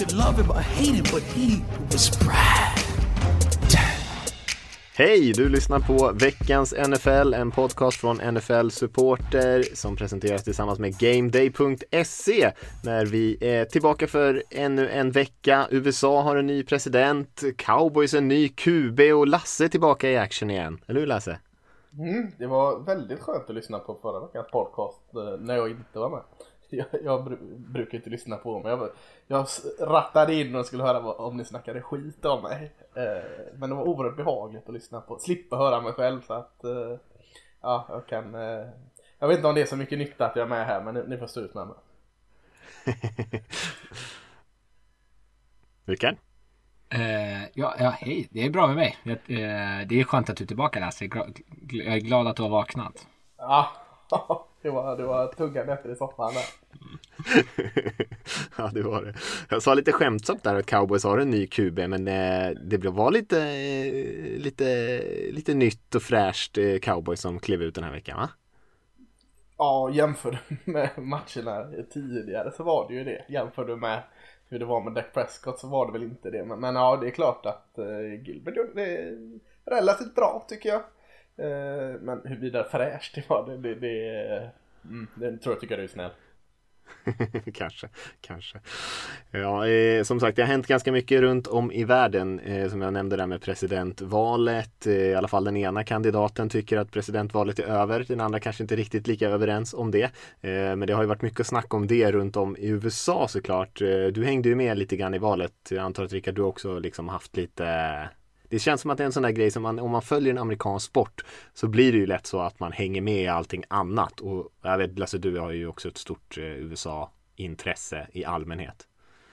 Could love him or hate him, but he was Brad. Hej! Du lyssnar på veckans NFL, en podcast från NFL Supporter som presenteras tillsammans med GameDay.se när vi är tillbaka för ännu en vecka. USA har en ny president, Cowboys en ny QB och Lasse är tillbaka i action igen. Eller hur Lasse? Mm, det var väldigt skönt att lyssna på förra veckans podcast eh, när jag inte var med. Jag, jag bru- brukar inte lyssna på dem. Jag, jag rattade in och skulle höra vad, om ni snackade skit om mig. Eh, men det var oerhört behagligt att lyssna på. Slippa höra mig själv så att eh, ja, jag kan. Eh, jag vet inte om det är så mycket nytta att jag är med här men ni, ni får stå ut med mig. Rickard? Eh, ja, ja, hej. Det är bra med mig. Eh, det är skönt att du är tillbaka Lasse. Jag är glad att du har vaknat. Ja, det var, det var tunga nätter i soffan där. ja, det var det. Jag sa lite skämtsamt där att Cowboys har en ny QB, men eh, det var lite, eh, lite, lite nytt och fräscht eh, Cowboys som klev ut den här veckan, va? Ja, jämför du med matcherna tidigare så var det ju det. Jämför du med hur det var med Dak Prescott så var det väl inte det. Men, men ja, det är klart att Gilbert gjorde det relativt bra tycker jag. Eh, men huruvida fräscht det var, det, det, det, mm, det tror jag tycker du är snäll. kanske, kanske. Ja, eh, som sagt, det har hänt ganska mycket runt om i världen. Eh, som jag nämnde där med presidentvalet. Eh, I alla fall den ena kandidaten tycker att presidentvalet är över. Den andra kanske inte riktigt lika överens om det. Eh, men det har ju varit mycket snack om det runt om i USA såklart. Eh, du hängde ju med lite grann i valet. Jag antar att Rickard, du också liksom haft lite det känns som att det är en sån där grej som man, om man följer en amerikansk sport så blir det ju lätt så att man hänger med i allting annat. Och jag vet Lasse, du har ju också ett stort eh, USA-intresse i allmänhet.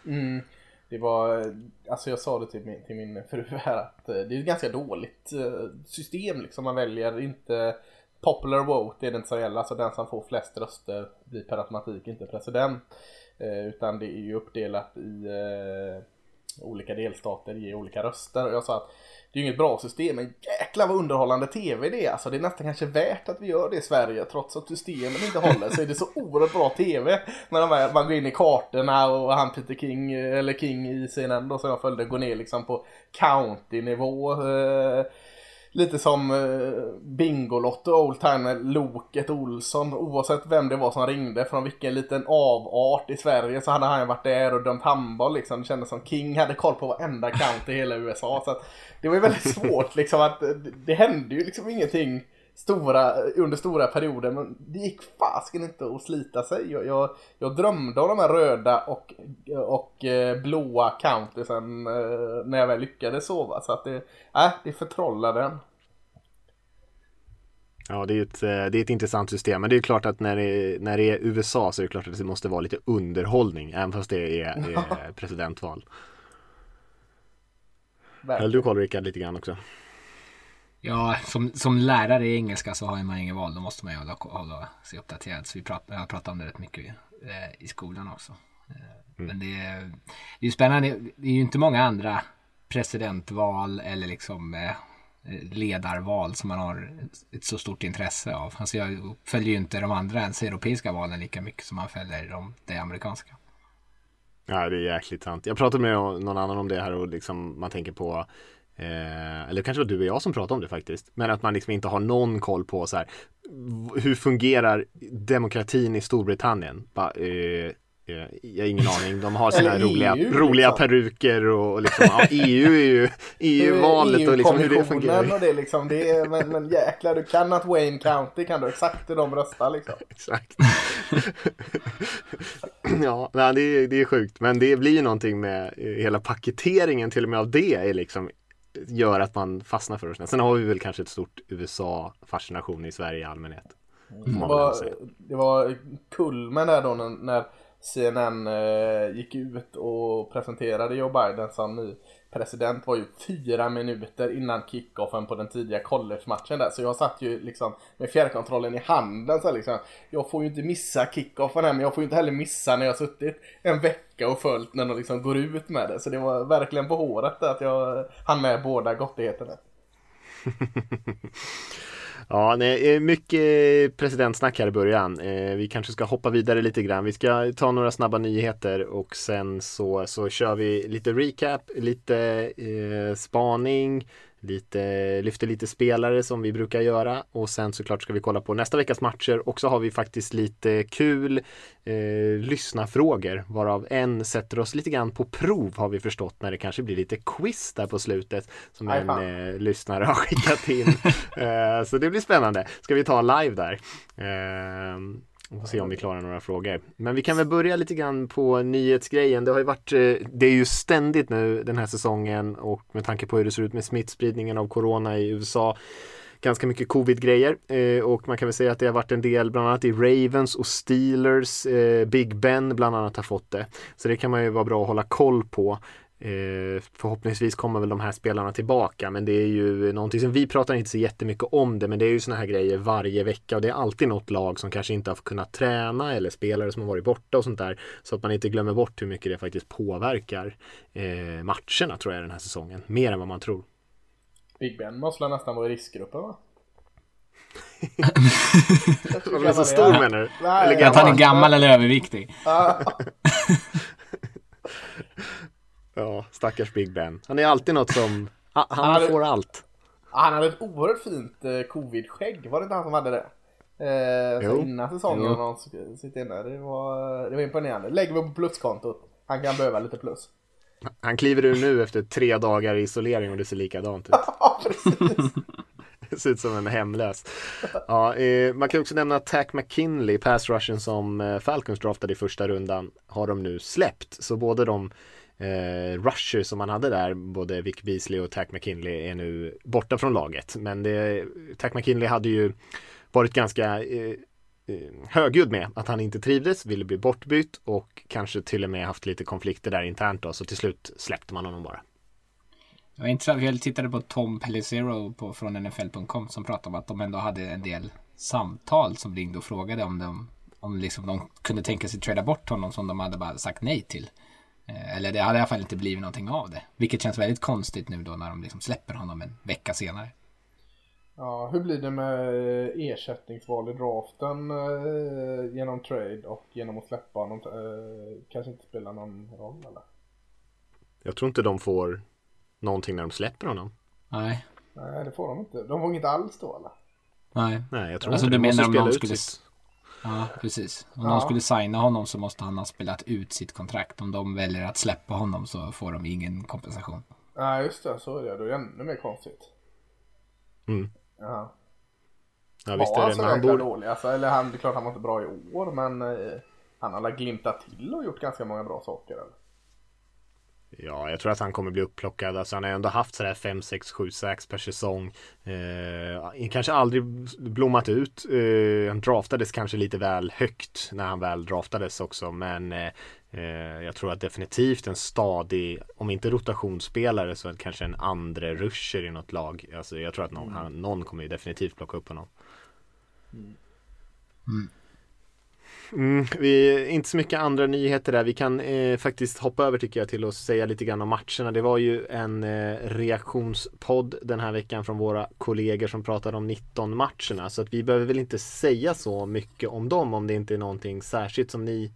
Mm, det var, alltså jag sa det till min, till min fru här att eh, det är ett ganska dåligt eh, system liksom man väljer. Inte popular vote är det inte som gäller, alltså den som får flest röster blir per automatik inte president. Eh, utan det är ju uppdelat i olika delstater ger olika röster. Och jag sa att det är ju inget bra system, men jäklar vad underhållande TV det är. Alltså det är nästan kanske värt att vi gör det i Sverige. Trots att systemen inte håller så är det så oerhört bra TV. När de man går in i kartorna och han Peter King, eh, eller King i CNN då som jag följde, går ner liksom på county-nivå. Eh, Lite som eh, Bingolotto Oldtimer, Loket Olsson. Oavsett vem det var som ringde från vilken liten avart i Sverige så hade han varit där och dömt handboll liksom. Det kändes som King hade koll på varenda kant i hela USA. Så att det var ju väldigt svårt liksom att eh, det, hände ju liksom ingenting stora, eh, under stora perioder. Men det gick fasken inte att slita sig. Jag, jag, jag drömde om de här röda och, och blåa countesen när jag väl lyckades sova. Så att det, äh, det förtrollade en. Ja, det är, ett, eh, det är ett intressant system. Men det är klart att när det, är, när det är USA så är det klart att det måste vara lite underhållning. Även fast det är, är presidentval. Höll du koll Rickard lite grann också? Ja, som, som lärare i engelska så har man ingen val. Då måste man ju hålla, hålla sig uppdaterad. Så vi pratar, jag har pratat om det rätt mycket eh, i skolan också. Eh, mm. Men det är, det är ju spännande. Det är ju inte många andra presidentval eller liksom eh, ledarval som man har ett så stort intresse av. Alltså jag följer ju inte de andra ens europeiska valen lika mycket som man följer de, de amerikanska. Ja, det är jäkligt sant. Jag pratade med någon annan om det här och liksom man tänker på Eh, eller kanske var du och jag som pratade om det faktiskt. Men att man liksom inte har någon koll på så här, hur fungerar demokratin i Storbritannien? Ba, eh, jag har ingen aning. De har sina roliga, EU, roliga liksom. peruker och liksom, ja, EU är ju EU-valet och liksom hur det fungerar. Och det liksom, det är, men, men jäklar, du kan att Wayne County kan du exakt hur de röstar liksom. Exakt. ja, nej, det, är, det är sjukt. Men det blir ju någonting med hela paketeringen till och med av det är liksom gör att man fastnar för det. Sen har vi väl kanske ett stort USA-fascination i Sverige i allmänhet. Mm. Det, var, det var kulmen där då när CNN eh, gick ut och presenterade Joe Biden som ny president var ju fyra minuter innan kickoffen på den tidiga college-matchen där. Så jag satt ju liksom med fjärrkontrollen i handen så liksom. Jag får ju inte missa kickoffen här men jag får ju inte heller missa när jag suttit en vecka och följt när de liksom går ut med det. Så det var verkligen på håret att jag hann med båda gottigheterna. Ja, nej, eh, mycket eh, presidentsnack här i början. Eh, vi kanske ska hoppa vidare lite grann. Vi ska ta några snabba nyheter och sen så, så kör vi lite recap, lite eh, spaning, lite, lyfter lite spelare som vi brukar göra och sen såklart ska vi kolla på nästa veckas matcher och så har vi faktiskt lite kul eh, lyssnafrågor varav en sätter oss lite grann på prov har vi förstått när det kanske blir lite quiz där på slutet som en eh, lyssnare har skickat in. eh, så det blir spännande. Ska vi ta live där? Eh, vi får se om vi klarar några frågor. Men vi kan väl börja lite grann på nyhetsgrejen. Det har ju varit, eh, det är ju ständigt nu den här säsongen och med tanke på hur det ser ut med smittspridningen av corona i USA ganska mycket covid-grejer eh, och man kan väl säga att det har varit en del bland annat i Ravens och Steelers. Eh, Big Ben bland annat har fått det. Så det kan man ju vara bra att hålla koll på. Eh, förhoppningsvis kommer väl de här spelarna tillbaka men det är ju någonting som vi pratar inte så jättemycket om det men det är ju såna här grejer varje vecka och det är alltid något lag som kanske inte har kunnat träna eller spelare som har varit borta och sånt där så att man inte glömmer bort hur mycket det faktiskt påverkar eh, matcherna tror jag den här säsongen mer än vad man tror. Big Ben måste nästan vara i riskgruppen va? Han är så stor menar du? Att han är gammal eller överviktig. Ja, stackars Big Ben. Han är alltid något som, han, han får allt. Han hade ett oerhört fint eh, covid-skägg, var det inte han som hade det? Eh, så innan säsongen jo. någon sitter inne. Det var, det var imponerande. Lägger vi på pluskontot. Han kan behöva lite plus. Han kliver ur nu efter tre dagar i isolering och det ser likadant ut. Ja, precis. Det ser ut som en hemlös. Ja, eh, man kan också nämna Tack McKinley, pass rushen som eh, Falcons draftade i första rundan, har de nu släppt. Så både de eh, rusher som man hade där, både Vic Beasley och Tack McKinley är nu borta från laget. Men det, Tack McKinley hade ju varit ganska eh, eh, högljudd med att han inte trivdes, ville bli bortbytt och kanske till och med haft lite konflikter där internt då, så till slut släppte man honom bara. Det var intressant, jag tittade på Tom Pellicero på, från NFL.com som pratade om att de ändå hade en del samtal som ringde och frågade om de, om liksom de kunde tänka sig träda bort honom som de hade bara sagt nej till. Eh, eller det hade i alla fall inte blivit någonting av det. Vilket känns väldigt konstigt nu då när de liksom släpper honom en vecka senare. Ja, hur blir det med ersättningsval i draften eh, genom trade och genom att släppa honom? Eh, kanske inte spelar någon roll eller? Jag tror inte de får någonting när de släpper honom. Nej. Nej, det får de inte. De får inte alls då eller? Nej. Nej, jag tror alltså, inte du menar om någon skulle... Sitt... Ja, precis. Om ja. någon skulle signa honom så måste han ha spelat ut sitt kontrakt. Om de väljer att släppa honom så får de ingen kompensation. Nej, just det. Så är det. Då är det ännu mer konstigt. Mm. Ja. Ja, visst är det. alltså Men han borde... dålig? Alltså, eller han, det är klart han var inte bra i år, men eh, han har glimtat till och gjort ganska många bra saker. Eller? Ja, jag tror att han kommer bli upplockad. Alltså han har ändå haft sådär 5, 6, 7 sax per säsong. Eh, kanske aldrig blommat ut. Eh, han draftades kanske lite väl högt när han väl draftades också. Men eh, eh jag tror att definitivt en stadig, om inte rotationsspelare så kanske en andra rusher i något lag. Alltså jag tror att någon, mm. han, någon kommer ju definitivt plocka upp honom. Mm. Mm, vi, inte så mycket andra nyheter där. Vi kan eh, faktiskt hoppa över tycker jag till att säga lite grann om matcherna. Det var ju en eh, reaktionspodd den här veckan från våra kollegor som pratade om 19 matcherna. Så att vi behöver väl inte säga så mycket om dem om det inte är någonting särskilt som ni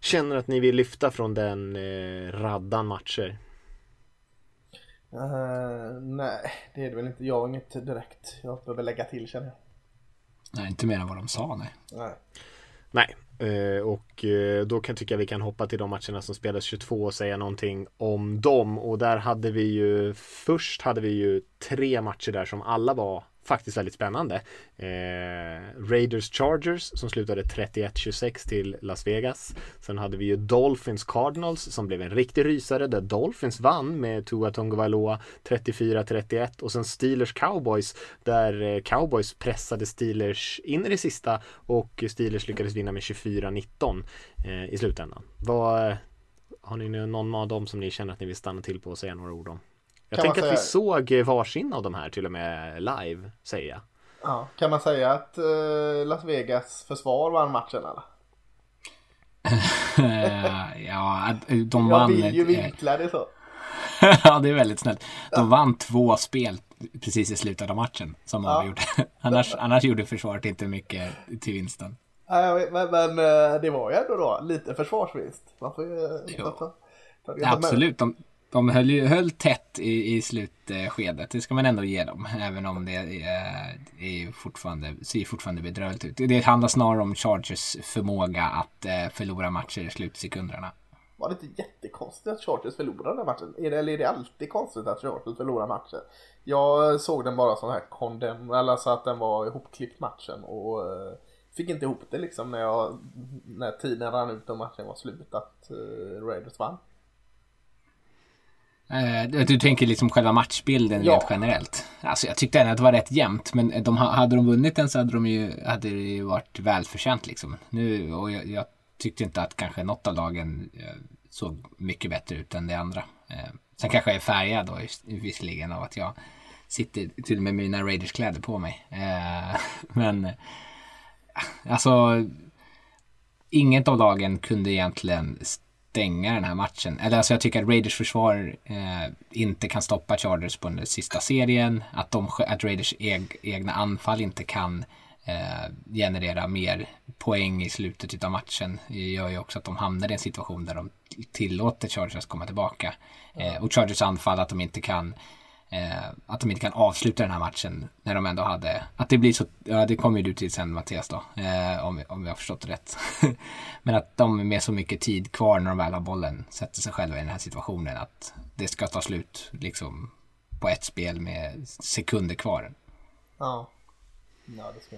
känner att ni vill lyfta från den eh, raddan matcher. Uh, nej, det är det väl inte. Jag har inget direkt jag behöver lägga till känner jag. Nej, inte mer än vad de sa nej. Nej. Nej, eh, och eh, då kan tycka vi kan hoppa till de matcherna som spelades 22 och säga någonting om dem. Och där hade vi ju först hade vi ju tre matcher där som alla var faktiskt väldigt spännande. Eh, Raiders Chargers som slutade 31-26 till Las Vegas. Sen hade vi ju Dolphins Cardinals som blev en riktig rysare där Dolphins vann med Tua Tagovailoa 34-31 och sen Steelers Cowboys där eh, Cowboys pressade Steelers in i det sista och Steelers lyckades vinna med 24-19 eh, i slutändan. Vad, eh, har ni nu någon av dem som ni känner att ni vill stanna till på och säga några ord om? Jag tänker att vi såg varsin av de här till och med live, säger jag. Ja, kan man säga att eh, Las Vegas försvar vann matchen eller? Eh, ja, eh, de Jag vann. vill ju eh, vinkla det så. ja, det är väldigt snällt. De vann två spel precis i slutet av matchen som Ja. avgjorde. annars, annars gjorde försvaret inte mycket till vinsten. Ja, jag vet, men, men det var ju ändå då lite försvarsvinst. Man får ju... Ja, absolut, de, de höll, ju, höll tätt i, i slutskedet. Det ska man ändå ge dem. Även om det är, är fortfarande, ser fortfarande bedrövligt ut. Det handlar snarare om Chargers förmåga att eh, förlora matcher i slutsekunderna. Var det inte jättekonstigt att Chargers förlorade matchen? Är det, eller är det alltid konstigt att Chargers förlorar matcher? Jag såg den bara som här kondem, eller så att den var ihopklippt matchen och eh, fick inte ihop det liksom när, jag, när tiden rann ut och matchen var slut att eh, Raiders vann. Eh, du- tänker liksom själva matchbilden Ja. rent generellt. Alltså jag tyckte ändå att det var rätt jämnt. Men de, ha- hade de vunnit den så hade, de ju, hade det ju varit välförtjänt liksom. Nu, och jag, jag tyckte inte att kanske något av lagen eh, såg mycket bättre ut än det andra. Eh, sen kanske jag är färgad då visserligen av att jag sitter till och med mina Raiders-kläder på mig. Men alltså inget av lagen kunde egentligen stänga den här matchen. Eller alltså jag tycker att Raiders försvar eh, inte kan stoppa Chargers på den sista serien. Att, de, att Raiders eg, egna anfall inte kan eh, generera mer poäng i slutet av matchen. Det gör ju också att de hamnar i en situation där de tillåter Chargers komma tillbaka. Eh, och Chargers anfall att de inte kan Eh, att de inte kan avsluta den här matchen när de ändå hade, att det blir så, ja det kommer ju du till sen Mattias då, eh, om, om jag har förstått rätt. Men att de med så mycket tid kvar när de väl har bollen sätter sig själva i den här situationen att det ska ta slut liksom på ett spel med sekunder kvar. Ja. Ja, det ska.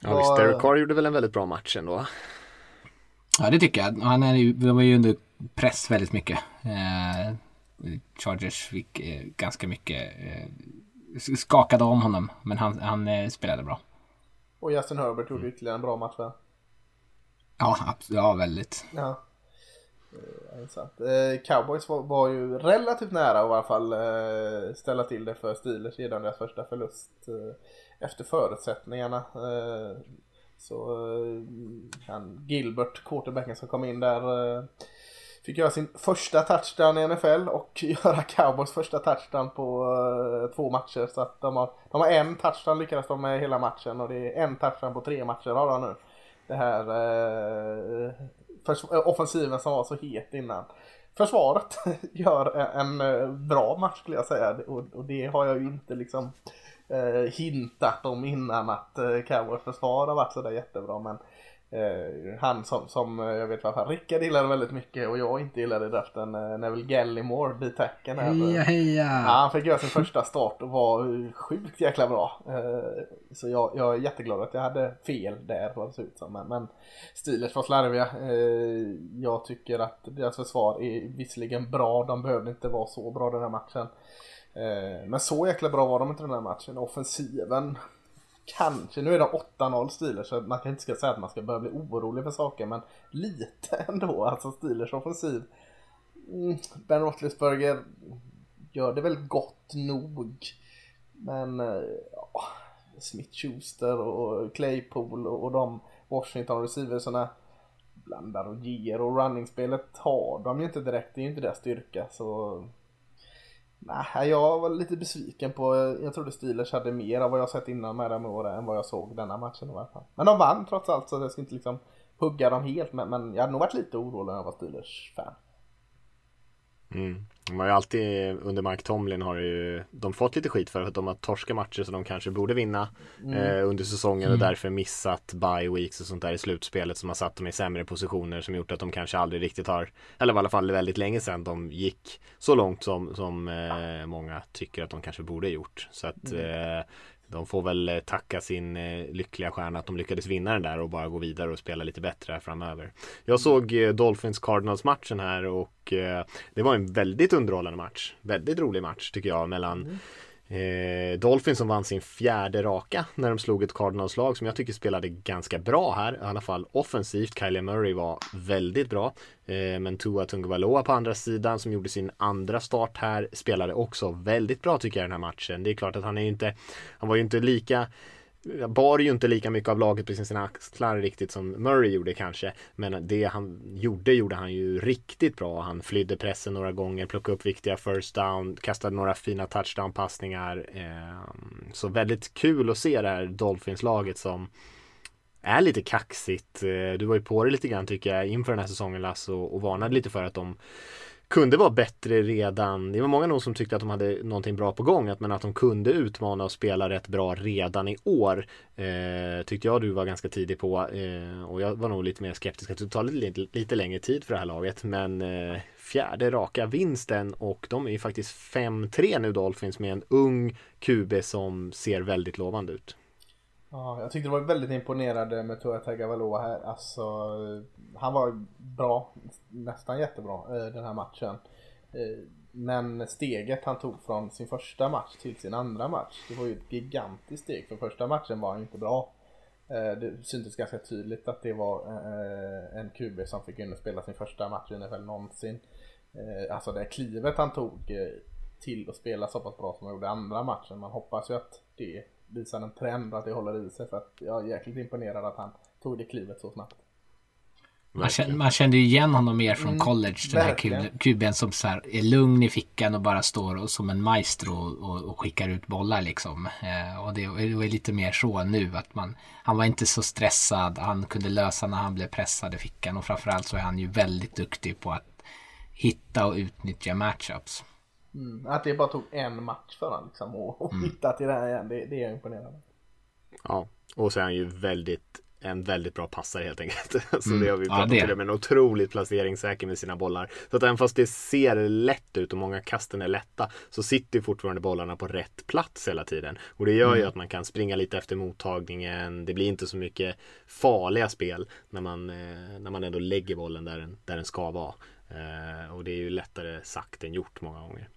Ja, visst, Derek Carr gjorde väl en väldigt bra match ändå. Ja det tycker jag. Han är ju, de var ju under press väldigt mycket. Eh, Chargers fick eh, ganska mycket, eh, skakade om honom men han, han eh, spelade bra. Och Justin Herbert gjorde ytterligare en bra match va? Ja, abs- ja väldigt. Ja. Eh. Eh, Cowboys var, var ju relativt nära att i alla fall eh, ställa till det för Steelers redan deras första förlust eh, efter förutsättningarna. Eh, så eh, han Gilbert, quarterbacken som kom in där, eh, fick göra sin första touchdown i NFL och göra Cowboys första touchdown på uh, två matcher. Så att de har, de har en touchdown lyckades de med hela matchen och det är en touchdown på tre matcher har de nu. Det här eh, uh, för, eh, offensiven som var så het innan. Försvaret gör en, en bra match skulle jag säga och, och det har jag ju inte liksom eh, hintat om innan att eh, Cowboys försvar har varit sådär jättebra men eh, han som, som eh, jag vet fall Rickard gillade väldigt mycket och jag inte gillade i draften eh, Neville Gallimore, bitacken här. Heja heja! Ja, han fick göra sin första start och var sjukt jäkla bra. Eh, Så jag, jag är jätteglad att jag hade fel där vad det ser ut som. Men, men Steelers var slarviga. Eh, Jag tycker att deras försvar är visserligen bra. De behövde inte vara så bra den här matchen. Men så jäkla bra var de inte den här matchen. Offensiven Kanske, nu är de 8-0 Steelers så man kan inte ska säga att man ska börja bli orolig för saker men lite ändå. Alltså Steelers offensiv mm, Ben Roethlisberger gör det väl gott nog. Men eh, ja, Smith Schuster och Claypool och de Washington receiversarna blandar och ger och runningspelet har de ju inte direkt. Det är ju inte deras styrka så Nej, jag var lite besviken på, jag trodde Steelers hade mer av vad jag sett innan med dem i år än vad jag såg denna matchen i alla fall. Men de vann trots allt så jag ska inte liksom hugga dem helt men, men jag hade nog varit lite orolig när jag var Steelers-fan. Mm. De har ju alltid under Mike Tomlin har ju de fått lite skit för att de har torskat matcher som de kanske borde vinna eh, under säsongen och därför missat bye weeks och sånt där i slutspelet som har satt dem i sämre positioner som gjort att de kanske aldrig riktigt har eller i alla fall väldigt länge sedan de gick så långt som, som eh, många tycker att de kanske borde gjort. Så att eh, de får väl tacka sin lyckliga stjärna att de lyckades vinna den där och bara gå vidare och spela lite bättre framöver. Jag såg Dolphins Cardinals matchen här och det var en väldigt underhållande match. Väldigt rolig match tycker jag mellan mm Eh, Dolphins som vann sin fjärde raka när de slog ett Cardinals-lag som jag tycker spelade ganska bra här. I alla fall offensivt. Kylie Murray var väldigt bra. Eh, men Tua Tungvaloa på andra sidan som gjorde sin andra start här spelade också väldigt bra tycker jag den här matchen. Det är klart att han är inte, han var ju inte lika bar ju inte lika mycket av laget på sina axlar riktigt som Murray gjorde kanske. Men det han gjorde, gjorde han ju riktigt bra. Han flydde pressen några gånger, plockade upp viktiga first down, kastade några fina touchdown-passningar. Ehm, så väldigt kul att se det här Dolphins-laget som är lite kaxigt. Eh, du var ju på det lite grann tycker jag inför den här säsongen Lasse och varnade lite för att de kunde vara bättre redan. Det var många nog som tyckte att de hade någonting bra på gång. Men att de kunde utmana och spela rätt bra redan i år. Eh, tyckte jag du var ganska tidig på. Eh, och jag var nog lite mer skeptisk att det tar lite, lite längre tid för det här laget. Men eh, fjärde raka vinsten och de är ju faktiskt 5-3 nu Dolphins med en ung QB som ser väldigt lovande ut. Ja, jag tyckte det var väldigt imponerande med Tua Tagovailoa här. Alltså, han var bra, nästan jättebra eh, den här matchen. Eh, men steget han tog från sin första match till sin andra match, det var ju ett gigantiskt steg. För första matchen var han inte bra. Eh, det syntes ganska tydligt att det var en QB som fick in och spela sin första match i NFL någonsin. Alltså det klivet han tog till att spela så pass bra som han gjorde andra matchen. Man hoppas ju att det visar en trend att det håller i sig. För att jag är jäkligt imponerad att han tog det klivet så snabbt. Man kände, man kände igen honom mer från mm, college. Den här kuben som så här är lugn i fickan och bara står och, som en maestro och, och skickar ut bollar liksom. Eh, och det, det var lite mer så nu att man, han var inte så stressad. Han kunde lösa när han blev pressad i fickan och framförallt så är han ju väldigt duktig på att hitta och utnyttja matchups. Mm, att det bara tog en match för honom liksom och, och mm. hitta till det här igen, det, det är imponerande. Ja, och så är han ju väldigt en väldigt bra passare helt enkelt. Så mm. det har vi pratat ja, om. En otroligt placeringssäker med sina bollar. Så att även fast det ser lätt ut och många kasten är lätta så sitter fortfarande bollarna på rätt plats hela tiden. Och det gör mm. ju att man kan springa lite efter mottagningen. Det blir inte så mycket farliga spel när man, eh, när man ändå lägger bollen där den, där den ska vara. Eh, och det är ju lättare sagt än gjort många gånger.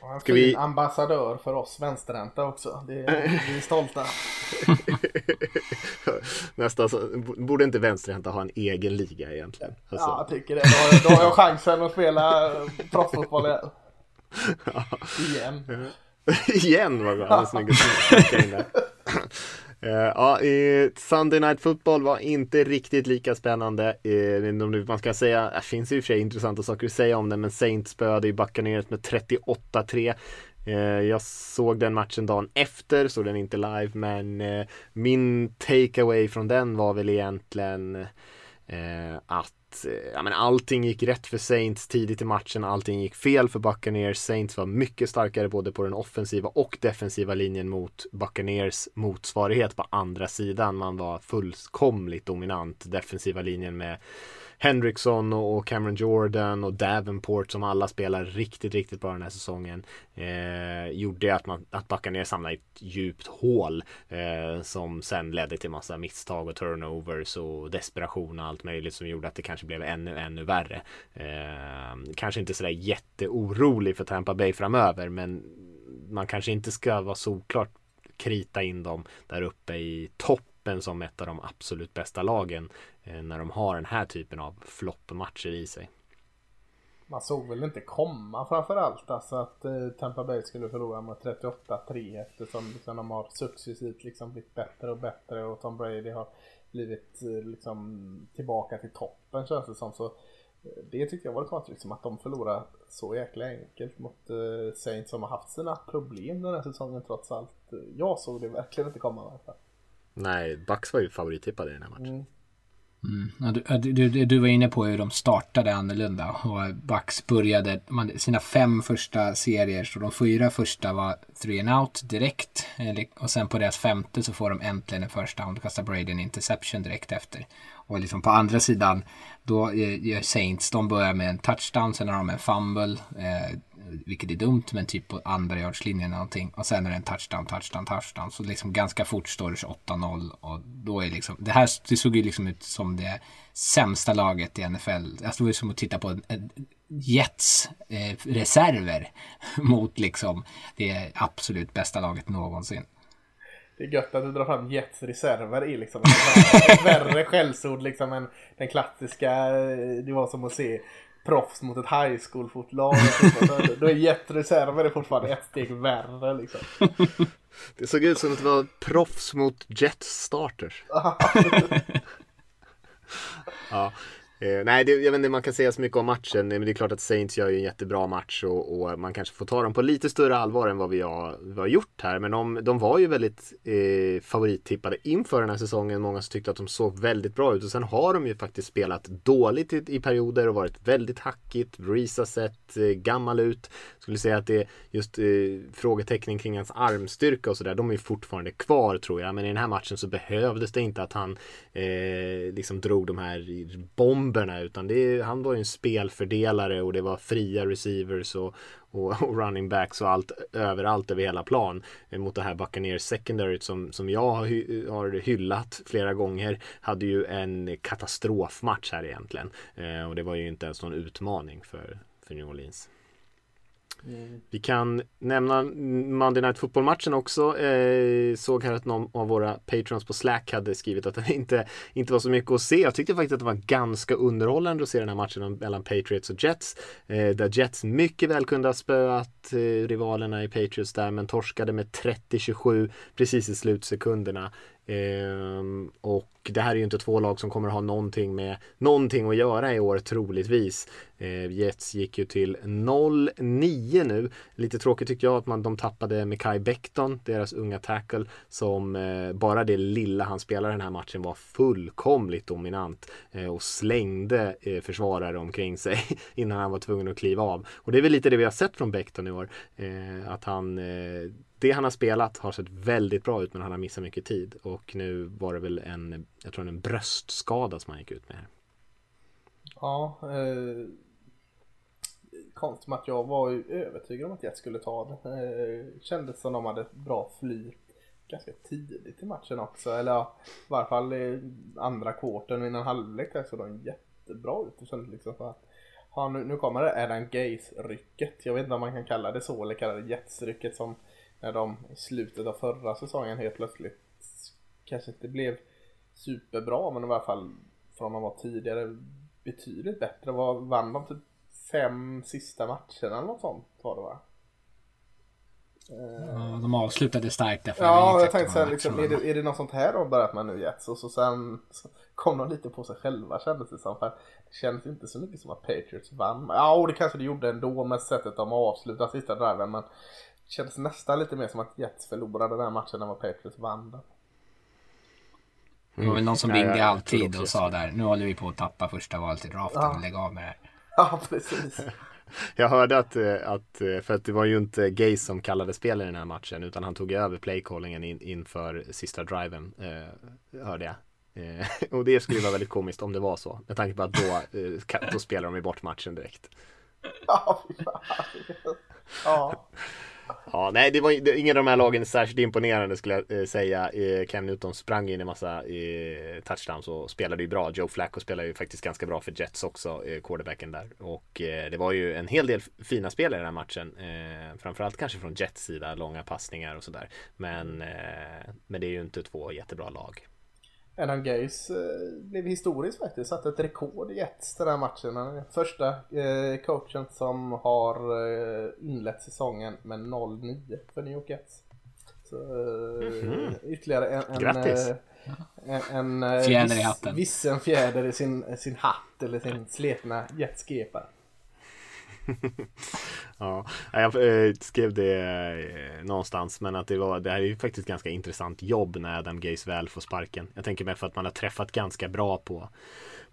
Och en Ska vi... ambassadör för oss vänsterhänta också. Det är, vi är stolta. Nästan så, borde inte vänsterhänta ha en egen liga egentligen? Alltså. Ja, jag tycker det. Då har, då har jag chansen att spela proffsfotboll igen. Igen. igen vad bra. Snyggt Uh, ja, uh, Sunday Night Football var inte riktigt lika spännande. Uh, man ska säga, det finns ju i och för sig intressanta saker att säga om det, men Saints spöade ju Buccaneers med 38-3. Eh, jag såg den matchen dagen efter, såg den inte live, men min takeaway från den var väl egentligen att Eh, ja, men allting gick rätt för Saints tidigt i matchen, allting gick fel för Buccaneers. Saints var mycket starkare både på den offensiva och defensiva linjen mot Buccaneers motsvarighet på andra sidan. Man var fullkomligt dominant defensiva linjen med Hendrickson och Cameron Jordan och Davenport som alla spelar riktigt, riktigt bra den här säsongen. Eh, gjorde att, man, att Buccaneers hamnade i ett djupt hål eh, som sen ledde till massa misstag och turnovers och desperation och allt möjligt som gjorde att det kanske Kanske blev ännu, ännu värre. Eh, kanske inte sådär jätteorolig för Tampa Bay framöver men man kanske inte ska vara såklart krita in dem där uppe i toppen som ett av de absolut bästa lagen. Eh, när de har den här typen av floppmatcher i sig. Man såg väl inte komma framförallt alltså att eh, Tampa Bay skulle förlora med 38-3 eftersom liksom, de har successivt liksom blivit bättre och bättre och Tom Brady har blivit eh, liksom tillbaka till toppen känns det som. Så det tyckte jag var konstigt liksom, att de förlorar så jäkla enkelt mot uh, Saints som har haft sina problem den här säsongen trots allt. Jag såg det verkligen inte komma i alla fall. Nej, Bucks var ju favorittippade i den här matchen. Mm. Mm. Du, du, du, var inne på hur de startade annorlunda och Bucks började sina fem första serier så de fyra första var three and out direkt och sen på deras femte så får de äntligen en första och kastar Brady en interception direkt efter. Och liksom på andra sidan då eh, gör Saints, de börjar med en touchdown, sen har de en fumble, eh, vilket är dumt, men typ på andra yardslinjen någonting. Och sen är det en touchdown, touchdown, touchdown. Så liksom ganska fort står det 28-0 och då är liksom, det här det såg ju liksom ut som det sämsta laget i NFL. Alltså det var ju som att titta på en, en Jets eh, reserver mot liksom det absolut bästa laget någonsin. Det är gött att du drar fram Jets reserver i liksom ett värre skällsord liksom än den klassiska. Eh, det var som att se proffs mot ett high school fotlag. Då är Jets reserver fortfarande ett steg värre liksom. Det såg ut som att det var proffs mot Jets starters. ja. Eh, nej, det, jag vet inte, man kan säga så mycket om matchen, men det är klart att Saints gör ju en jättebra match och, och man kanske får ta dem på lite större allvar än vad vi har, vi har gjort här. Men de, de var ju väldigt eh, favorittippade inför den här säsongen. Många som tyckte att de såg väldigt bra ut och sen har de ju faktiskt spelat dåligt i, i perioder och varit väldigt hackigt. Breeze har sett eh, gammal ut. Skulle säga att det är just eh, frågetecknen kring hans armstyrka och sådär, de är ju fortfarande kvar tror jag. Men i den här matchen så behövdes det inte att han eh, liksom drog de här bomberna bomberna utan det är, han var ju en spelfördelare och det var fria receivers och, och, och running backs och allt överallt över hela plan eh, mot det här Buccaneers secondary som, som jag har, har hyllat flera gånger hade ju en katastrofmatch här egentligen eh, och det var ju inte ens någon utmaning för, för New Orleans. Vi kan nämna Monday Night Football-matchen också. Eh, såg här att någon av våra patrons på Slack hade skrivit att det inte, inte var så mycket att se. Jag tyckte faktiskt att det var ganska underhållande att se den här matchen mellan Patriots och Jets. Eh, där Jets mycket väl kunde ha spöat eh, rivalerna i Patriots där men torskade med 30-27 precis i slutsekunderna. Ehm, och det här är ju inte två lag som kommer ha någonting med någonting att göra i år troligtvis. Ehm, Jets gick ju till 0-9 nu. Lite tråkigt tycker jag att man, de tappade Mekai Becton, deras unga tackle, som eh, bara det lilla han spelade den här matchen var fullkomligt dominant eh, och slängde eh, försvarare omkring sig innan han var tvungen att kliva av. Och det är väl lite det vi har sett från Becton i år. Eh, att han eh, det han har spelat har sett väldigt bra ut men han har missat mycket tid och nu var det väl en, jag tror en bröstskada som han gick ut med. Ja, eh, konstigt att jag var ju övertygad om att jag skulle ta det. Eh, kändes som de hade bra flyt ganska tidigt i matchen också. Eller ja, i varje fall i andra kvarten innan halvlek där så de jättebra ut. Det kändes liksom så att ja, nu, nu kommer det Adam Gaze-rycket. Jag vet inte om man kan kalla det så eller kalla det Jets-rycket som när de i slutet av förra säsongen helt plötsligt kanske inte blev superbra men i alla fall från de var tidigare betydligt bättre. Var, vann de typ fem sista matcherna eller något sånt var det va? Ja, de avslutade starkt därför. Ja, jag tänkte såhär, liksom, är, det, är det något sånt här de börjat med nu Jets? Och så sen så kom de lite på sig själva kändes det som. För det kändes inte så mycket som att Patriots vann. Ja, och det kanske det gjorde ändå med sättet de avslutade sista driven. Men kändes nästan lite mer som att Jets förlorade den här matchen än vad Patriots vann den. Det var väl någon som ringde i halvtid och sa där, nu håller vi på att tappa första valet i draften, ja. lägg av med det här. Ja, precis. Jag hörde att, eh, att, eh, för att det var ju inte Gaze som kallade spel i den här matchen utan han tog över playcallingen in, inför sista driven, eh, hörde jag. Eh, och det skulle vara väldigt komiskt om det var så, med tanke på att då, eh, då spelar de ju bort matchen direkt. Ja, ja. Ja, nej, det var det, ingen av de här lagen är särskilt imponerande skulle jag eh, säga. Eh, Cam Newton sprang in en massa eh, touchdowns och spelade ju bra. Joe Flacco spelade ju faktiskt ganska bra för Jets också, eh, quarterbacken där. Och eh, det var ju en hel del fina spel i den här matchen. Eh, framförallt kanske från Jets sida, långa passningar och sådär. Men, eh, men det är ju inte två jättebra lag. Adam Gaze eh, blev historisk faktiskt, satte ett rekord i Jets den här matchen. Han är första eh, coachen som har eh, inlett säsongen med 0-9 för New York Jets. Så, mm -hmm. Ytterligare en, en, Grattis! en, en fjäder i hatten. Vissen fjäder i sin, sin hatt eller sin sletna jetskepa. ja, jag eh, skrev det eh, någonstans men att det var det här är ju faktiskt ganska intressant jobb när Adam Gaze väl får sparken. Jag tänker mig för att man har träffat ganska bra på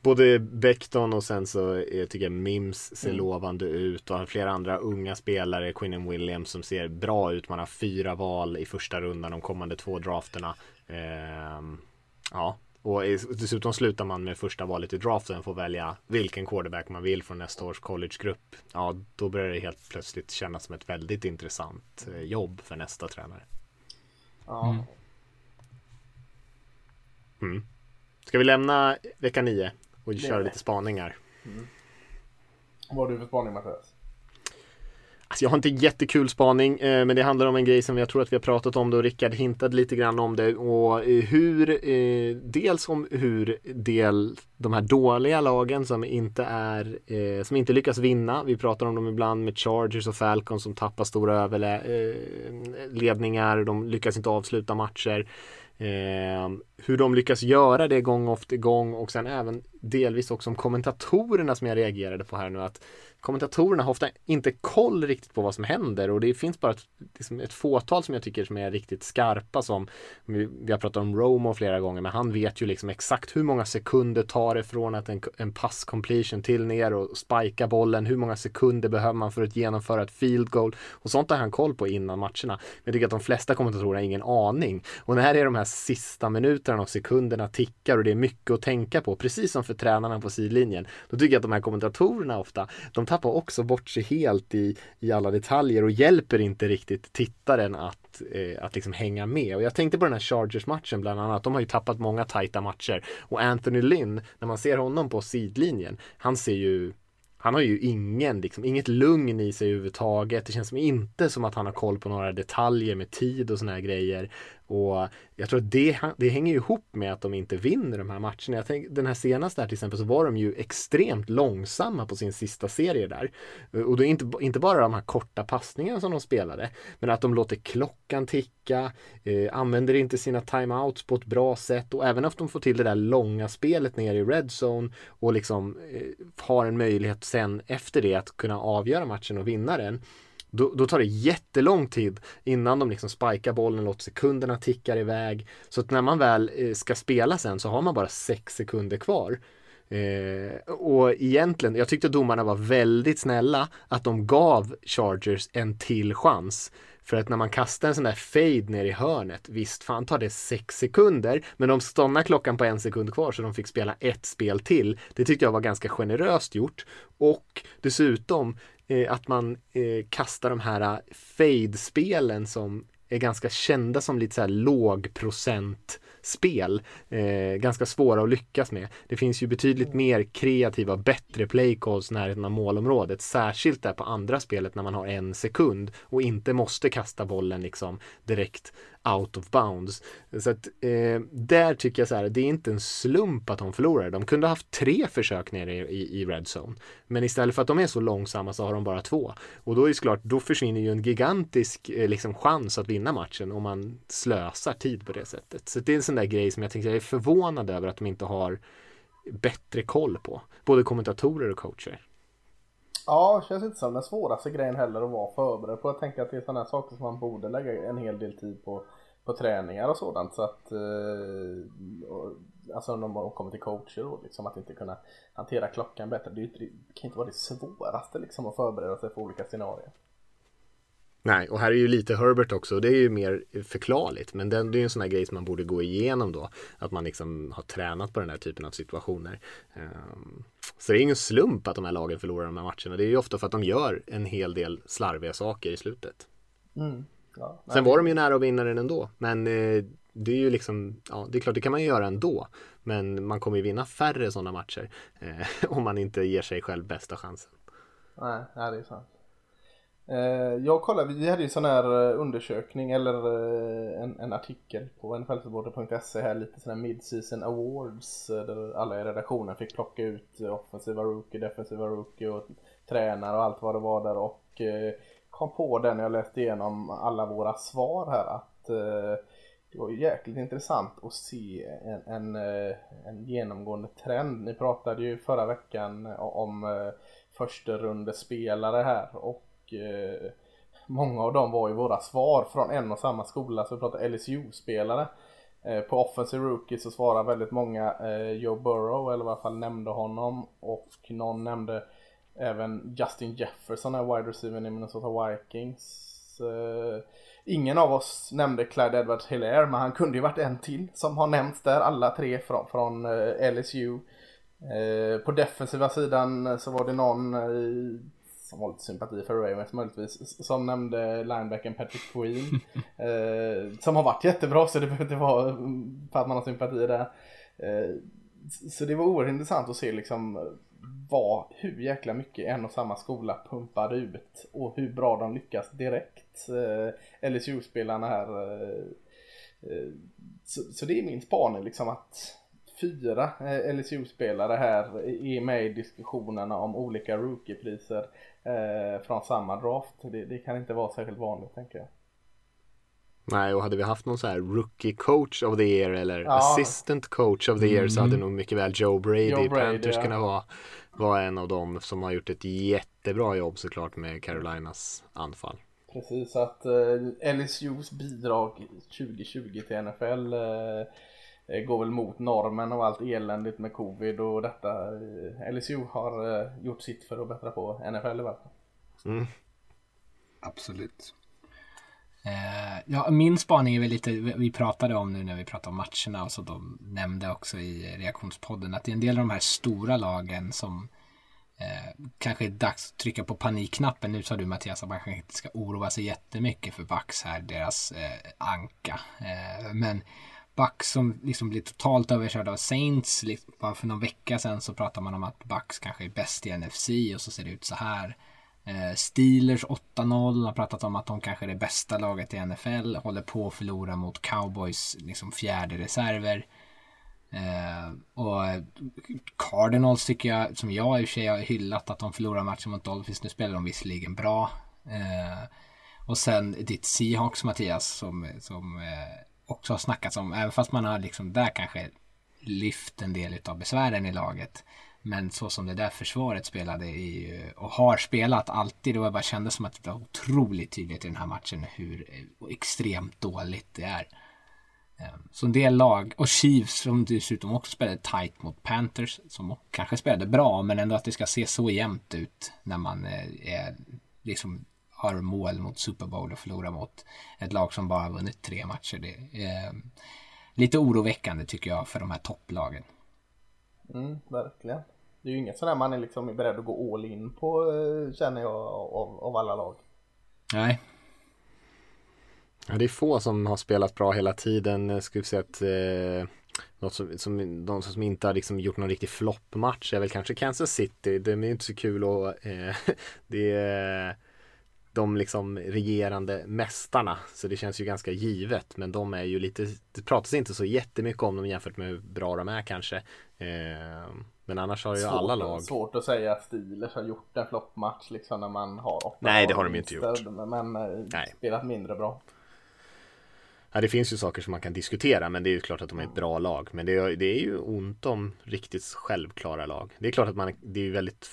både Beckton och sen så jag tycker jag Mims ser mm. lovande ut och flera andra unga spelare, Quinnen Williams som ser bra ut. Man har fyra val i första rundan de kommande två drafterna. Eh, ja, Och dessutom slutar man med första valet i draften får välja vilken quarterback man vill från nästa års collegegrupp. Ja, då börjar det helt plötsligt kännas som ett väldigt intressant eh, jobb för nästa tränare. Ja. Mm. Mm. Ska vi lämna vecka 9 och köra lite spaningar? Mm. Vad har du för spaning Mattias? Alltså jag har inte jättekul spaning, eh, men det handlar om en grej som jag tror att vi har pratat om det och Rickard hintade lite grann om det. Och eh, hur, eh, dels om hur del de här dåliga lagen som inte är, eh, som inte lyckas vinna, vi pratar om dem ibland med Chargers och Falcons som tappar stora överledningar, eh, de lyckas inte avsluta matcher. Eh, hur de lyckas göra det gång efter gång och sen även delvis också om kommentatorerna som jag reagerade på här nu att kommentatorerna har ofta inte koll riktigt på vad som händer och det finns bara ett, liksom ett fåtal som jag tycker som är riktigt skarpa som vi, vi har pratat om Romo flera gånger men han vet ju liksom exakt hur många sekunder tar det från att en, en pass completion till ner och spika bollen hur många sekunder behöver man för att genomföra ett field goal och sånt har han koll på innan matcherna. Men jag tycker att de flesta kommentatorer har ingen aning och när det är de här sista minuterna och sekunderna tickar och det är mycket att tänka på precis som för tränarna på sidlinjen då tycker jag att de här kommentatorerna ofta de tappar också bort sig helt i, i alla detaljer och hjälper inte riktigt tittaren att, eh, att liksom hänga med. Och jag tänkte på den här Chargers-matchen bland annat. De har ju tappat många tajta matcher. Och Anthony Lynn, när man ser honom på sidlinjen, han ser ju han har ju ingen, liksom, inget lugn i sig överhuvudtaget. Det känns som inte som att han har koll på några detaljer med tid och såna här grejer. Och jag tror att det, det hänger ihop med att de inte vinner de här matcherna. Jag tänk, den här senaste här till exempel så var de ju extremt långsamma på sin sista serie där. Och då är inte, inte bara de här korta passningarna som de spelade, men att de låter klockan ticka, eh, använder inte sina timeouts på ett bra sätt och även att de får till det där långa spelet ner i red zone och liksom eh, har en möjlighet sen efter det att kunna avgöra matchen och vinna den då, då, tar det jättelång tid innan de liksom spikar bollen, låter sekunderna ticka iväg. Så att när man väl eh, ska spela sen så har man bara sex sekunder kvar. Eh, och egentligen, jag tyckte domarna var väldigt snälla att de gav Chargers en till chans. För att när man kastar en sån där fade ner i hörnet, visst fan tar det sex sekunder, men de stannar klockan på en sekund kvar så de fick spela ett spel till. Det tyckte jag var ganska generöst gjort. Och dessutom eh, att man eh, kastar de här eh, fade-spelen som är ganska kända som lite så här lågprocent spel. Eh, ganska svåra att lyckas med. Det finns ju betydligt mer kreativa bättre playcalls närheten av målområdet. Särskilt där på andra spelet när man har en sekund och inte måste kasta bollen liksom direkt out of bounds. Så att eh, där tycker jag så här, det är inte en slump att de förlorar. De kunde ha haft tre försök nere i, i red zone. Men istället för att de är så långsamma så har de bara två. Och då är det såklart, då försvinner ju en gigantisk eh, liksom, chans att vinna matchen om man slösar tid på det sättet. Så det är en sån där grej som jag tänkte, jag är förvånad över att de inte har bättre koll på. Både kommentatorer och coacher. Ja, känns inte som den svåraste grejen heller att vara förberedd på. Jag tänker att det är sådana här saker som man borde lägga en hel del tid på, på träningar och sådant. Så att, eh, alltså när man kommer till coacher och liksom att inte kunna hantera klockan bättre. Det, det kan inte vara det svåraste liksom att förbereda sig för olika scenarier. Nej, och här är ju lite Herbert också. Det är ju mer förklarligt. Men det, det är ju en sån här grej som man borde gå igenom då. Att man liksom har tränat på den här typen av situationer. Um, så det är ingen slump att de här lagen förlorar de här matcherna. Det är ju ofta för att de gör en hel del slarviga saker i slutet. Mm. Ja, Sen var de ju nära att vinna den ändå. Men eh, det är ju liksom, ja det är klart det kan man ju göra ändå. Men man kommer ju vinna färre sådana matcher. Eh, om man inte ger sig själv bästa chansen. Nej, nej det är sant. Eh, jag kollade, vi hade ju sån här eh, undersökning eller en, en artikel på nflsupporter.se här lite sån här mid-season awards där alla i redaktionen fick plocka ut offensiva rookie, defensiva rookie och tränare och allt vad det var där och kom på det när jag läste igenom alla våra svar här att eh, det var jäkligt intressant att se en, en, eh, en genomgående trend. Ni pratade ju förra veckan eh, om första rundespelare här och eh, många av dem var ju våra svar från en och samma skola. Så vi pratade LSU-spelare. Eh, på Offensive Rookie så svarade väldigt många eh, Joe Burrow, eller i alla fall nämnde honom. Och någon nämnde även Justin Jefferson, är wide receiver i Minnesota Vikings. Eh, ingen av oss nämnde Clyde Edwards Hilaire men han kunde ju varit en till som har nämnts där. Alla tre från, från eh, LSU. Eh, på defensiva sidan så var det någon som har lite sympati för Ravens möjligtvis, som nämnde linebacken Patrick Queen. som har varit jättebra så det behöver inte vara för att man har sympati där. Så det var oerhört intressant att se liksom vad, hur jäkla mycket en och samma skola pumpade ut och hur bra de lyckas direkt. Eh, LSU-spelarna här. Eh, eh, så, så, det är min spaning liksom att fyra eh, LSU-spelare här är med i diskussionerna om olika rookiepriser eh, från samma draft. Det, det, kan inte vara särskilt vanligt tänker jag. Nej, och hade vi haft någon så här rookie coach of the year eller ja. assistant coach of the year mm. så hade mm. nog mycket väl Joe Brady, Joe Brady Panthers ja. kunnat vara, vara en av dem som har gjort ett jättebra jobb såklart med Carolinas anfall. Precis, att eh, LSUs bidrag 2020 till NFL eh, eh, går väl mot normen och allt eländigt med covid och detta. Eh, LSU har eh, gjort sitt för att bättra på NFL i varje fall. Mm. Absolut. Eh, ja, min spaning är väl lite, vi pratade om nu när vi pratade om matcherna och så de nämnde också i reaktionspodden att det är en del av de här stora lagen som eh, kanske är dags att trycka på panikknappen. Nu sa du Mattias att man kanske inte ska oroa sig jättemycket för Bucks här, deras eh, anka. Eh, men Bucks som liksom blir totalt överkörda av Saints. Liksom, bara för någon vecka sedan så pratade man om att Bucks kanske är bäst i NFC och så ser det ut så här. Eh, Steelers 8-0, har pratat om att de kanske är det bästa laget i NFL, håller på att förlora mot Cowboys liksom fjärde reserver. Eh, och Cardinals tycker jag, som jag i och för sig har hyllat att de förlorar matchen mot Dolphins, nu spelar de visserligen bra. Eh, och sen ditt Seahawks Mattias som, som eh, också har snackats om, även fast man har liksom där kanske lyft en del av besvären i laget. Men så som det där försvaret spelade i, och har spelat alltid, det var bara kändes som att det var otroligt tydligt i den här matchen hur extremt dåligt det är. Ehm, så en del lag, och Chiefs som dessutom också spelade tight mot Panthers, som kanske spelade bra, men ändå att det ska se så jämnt ut när man eh, är, liksom har mål mot Super Bowl och förlorar mot ett lag som bara vunnit tre matcher. Det är lite oroväckande tycker jag för de här topplagen. Mm, verkligen. Det är ju inget sådär man är liksom beredd att gå all in på eh, känner jag av, av alla lag. Nej. Ja, det är få som har spelat bra hela tiden. Jag skulle säga att eh, något som, som, de som inte har liksom gjort någon riktig floppmatch är väl kanske Kansas City. Det är inte så kul och eh, det är de liksom regerande mästarna. Så det känns ju ganska givet. Men de är ju lite, det pratas inte så jättemycket om dem jämfört med hur bra de är kanske. Eh, men annars har ju svårt, alla lag. Svårt att säga att Steelers har gjort en floppmatch liksom när man har åtta Nej det har de inte gjort. Men eh, Nej. spelat mindre bra. Ja, det finns ju saker som man kan diskutera men det är ju klart att de är ett bra lag. Men det är, det är ju ont om riktigt självklara lag. Det är klart att man, det är väldigt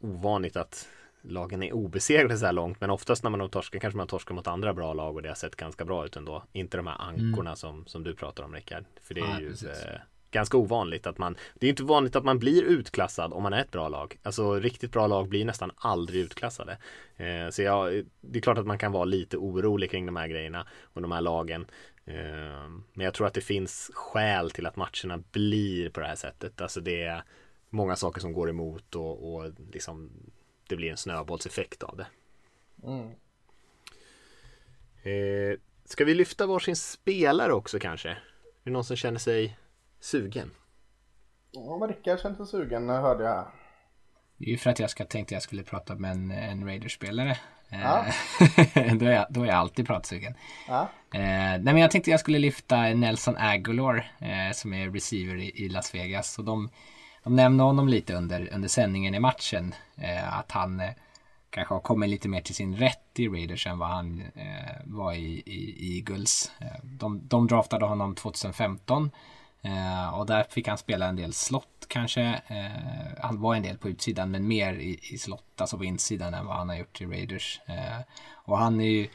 ovanligt att lagen är obesegrade så här långt. Men oftast när man har torskat kanske man torskar mot andra bra lag och det har sett ganska bra ut ändå. Inte de här ankorna mm. som, som du pratar om Rickard. För det är ja, ju eh, ganska ovanligt att man Det är inte vanligt att man blir utklassad om man är ett bra lag. Alltså riktigt bra lag blir nästan aldrig utklassade. Eh, så jag, det är klart att man kan vara lite orolig kring de här grejerna och de här lagen. Eh, men jag tror att det finns skäl till att matcherna blir på det här sättet. Alltså det är många saker som går emot och, och liksom det blir en snöbollseffekt av det. Mm. Eh, ska vi lyfta varsin spelare också kanske? Är det någon som känner sig sugen? Ja, men Rickard kände sig sugen hörde jag. Det är ju för att jag ska, tänkte jag skulle prata med en, en Raiders-spelare. Ja. Eh, då, är jag, då är jag alltid pratsugen. Ja. Eh, nej men jag tänkte jag skulle lyfta Nelson Aguilar eh, som är receiver i, i Las Vegas. Och de, de nämnde honom lite under, under sändningen i matchen. Eh, att han eh, kanske har kommit lite mer till sin rätt i Raiders än vad han eh, var i, i Eagles. Eh, de, de draftade honom 2015. Eh, och där fick han spela en del slott kanske. Eh, han var en del på utsidan men mer i, i slott, alltså på insidan än vad han har gjort i Raiders. och han är ju,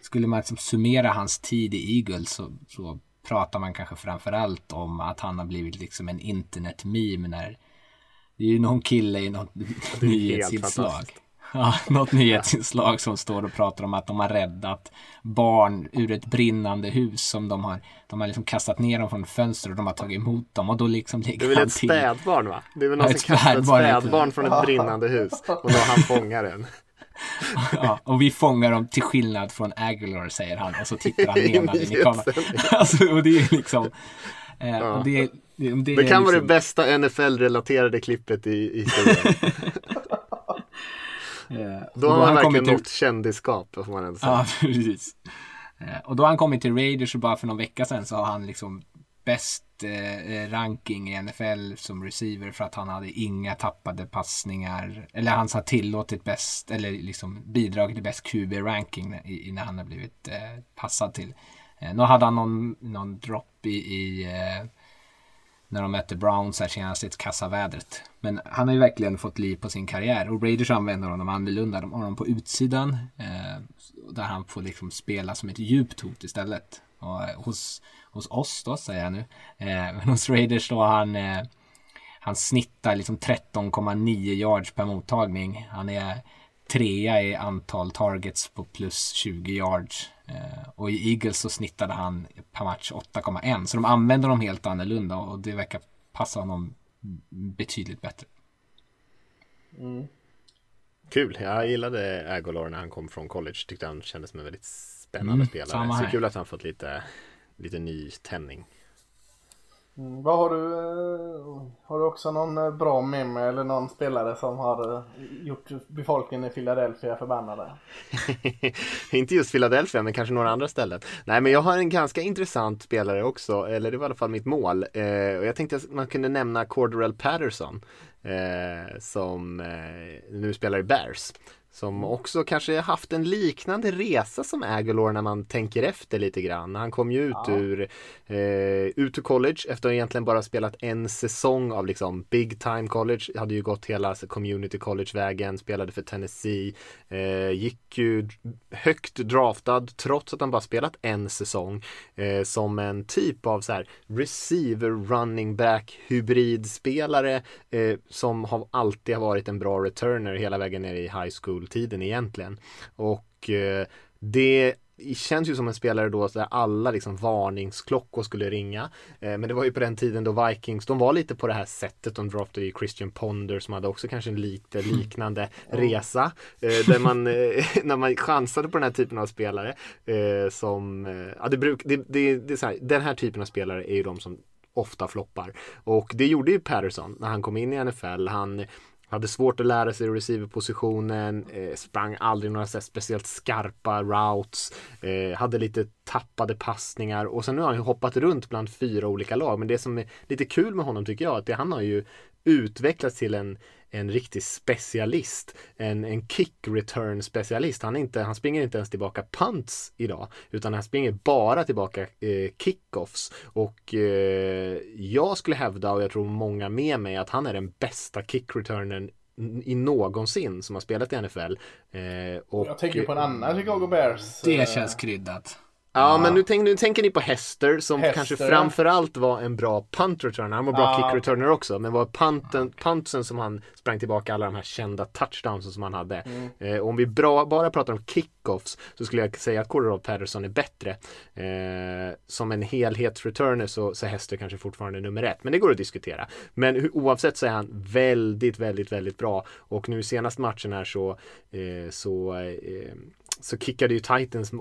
skulle man liksom summera hans tid i Eagles så, så pratar man kanske framförallt om att han har blivit liksom en internet-meme när det är ju någon kille i något nyhetsinslag. Ja, något nyhetsinslag som står och pratar om att de har räddat barn ur ett brinnande hus som de har, de har liksom kastat ner dem från fönster och de har tagit emot dem och då liksom Det är väl ett till. spädbarn va? Det är väl någon Ja, som kastar ett spädbarn. spädbarn från ett brinnande hus och då han fångar den. Ja, och vi fångar dem till skillnad från Aguilar säger han och så tittar han menande in i kameran. Alltså, och det är liksom eh, och det, det, det, Det kan vara det liksom, bästa NFL-relaterade klippet i, i historien. Eh, Då har man han verkligen till- nått kändisskap, får man ändå säga. Ja, precis. Eh, Och då har han kommit till Raiders och bara för någon vecka sedan så har han liksom bäst eh, ranking i NFL som receiver för att han hade inga tappade passningar. Eller han har tillåtit bäst, eller liksom bidragit till bäst QB-ranking när, han har blivit eh, passad till. Eh, nu hade han någon, någon dropp i, i eh, när de mötte Browns här senast i ett kassavädret. Men han har ju verkligen fått liv på sin karriär och Raiders använder honom annorlunda. De har honom på utsidan eh, där han får liksom spela som ett djupt hot istället. Och eh, hos, hos oss då säger jag nu. Eh, men hos Raiders då han eh, han snittar liksom 13,9 yards per mottagning. Han är trea i antal targets på plus 20 yards. Eh, och i Eagles så snittade han per match 8,1. Så de använder dem helt annorlunda och det verkar passa honom betydligt bättre. Kul, jag gillade Aguilar när han kom från college. Tyckte han kändes som en väldigt spännande Mm, spelare. Så kul att han fått lite, lite ny tändning. Mm, vad har du? Eh, har du också någon eh, bra meme eller någon spelare som har eh, gjort befolkningen i Philadelphia förbannade? Inte just Philadelphia, men kanske några andra ställen. Nej, men jag har en ganska intressant spelare också, eller det var i alla fall mitt mål. Eh, och jag tänkte att man kunde nämna Corderell Patterson, eh, som eh, nu spelar i Bears. Som också kanske haft en liknande resa som Aguilar när man tänker efter lite grann. Han kom ju ut ur, eh, ut ur college efter att egentligen bara spelat en säsong av liksom big time college. Hade ju gått hela alltså, community college-vägen, spelade för Tennessee. Eh, gick ju högt draftad trots att han bara spelat en säsong. Eh, som en typ av så här receiver running back hybridspelare eh, som har alltid har varit en bra returner hela vägen ner i high school-tiden egentligen. Och eh, det känns ju som en spelare då där alla liksom varningsklockor skulle ringa. Eh, men det var ju på den tiden då Vikings, de var lite på det här sättet. De draftade ju Christian Ponder som hade också kanske en lite liknande resa. Eh, där man, eh, när man chansade på den här typen av spelare som, ja det bruk, det, det, det är här, den här typen av spelare är ju de som ofta floppar. Och det gjorde ju Patterson när han kom in i NFL. Han hade svårt att lära sig receiverpositionen, eh, sprang aldrig några så speciellt skarpa routes, eh, hade lite tappade passningar och sen nu har han ju hoppat runt bland fyra olika lag. Men det som är lite kul med honom tycker jag är att det, han har ju utvecklats till en, en riktig specialist, en, en kick return specialist. Han, är inte, han springer inte ens tillbaka punts idag, utan han springer bara tillbaka eh, kickoffs. Och eh, jag skulle hävda, och jag tror många med mig, att han är den bästa kick returnern i någonsin som har spelat i NFL. Eh, och, Jag tänker på en annan Chicago Bears. Det eh, känns kryddat. Ja, men nu, tänk, nu tänker ni på Hester som Hester, kanske framförallt var en bra punt returner. Han var bra Ah, kick returner också, men var punten, puntsen som han sprang tillbaka alla de här kända touchdowns som han hade. Mm. Eh, om vi bra, bara pratar om kickoffs så skulle jag säga att Cordero Patterson är bättre. Eh, som en helhetsreturner så, så är Hester kanske fortfarande nummer ett, men det går att diskutera. Men hu- oavsett så är han väldigt, väldigt, väldigt bra. Och nu i senaste matchen här så, eh, så eh, så kickade ju Titans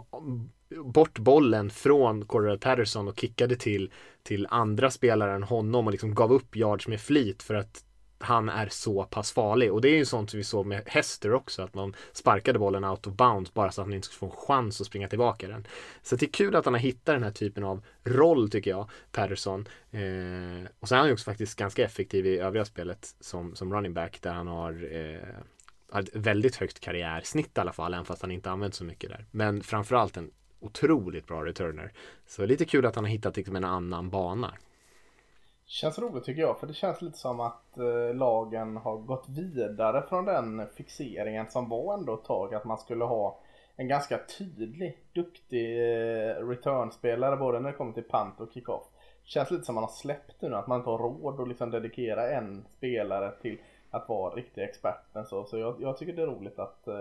bort bollen från Cordell Patterson och kickade till, till andra spelare än honom och liksom gav upp yards med flit för att han är så pass farlig. Och det är ju sånt som vi såg med Hester också, att man sparkade bollen out of bounds bara så att han inte skulle få en chans att springa tillbaka den. Så det är kul att han har hittat den här typen av roll tycker jag, Patterson. Eh, och sen är han ju också faktiskt ganska effektiv i övriga spelet som, som running back där han har eh, ett väldigt högt karriärsnitt i alla fall, även fast han inte använt så mycket där. Men framförallt en otroligt bra returner. Så lite kul att han har hittat liksom en annan bana. Känns roligt tycker jag, för det känns lite som att eh, lagen har gått vidare från den fixeringen som var ändå ett tag. Att man skulle ha en ganska tydlig, duktig eh, returnspelare både när det kommer till punt och kickoff. Känns lite som man har släppt det nu, att man inte har råd att liksom dedikera en spelare till att vara riktig experten. Så, så jag, jag tycker det är roligt att eh,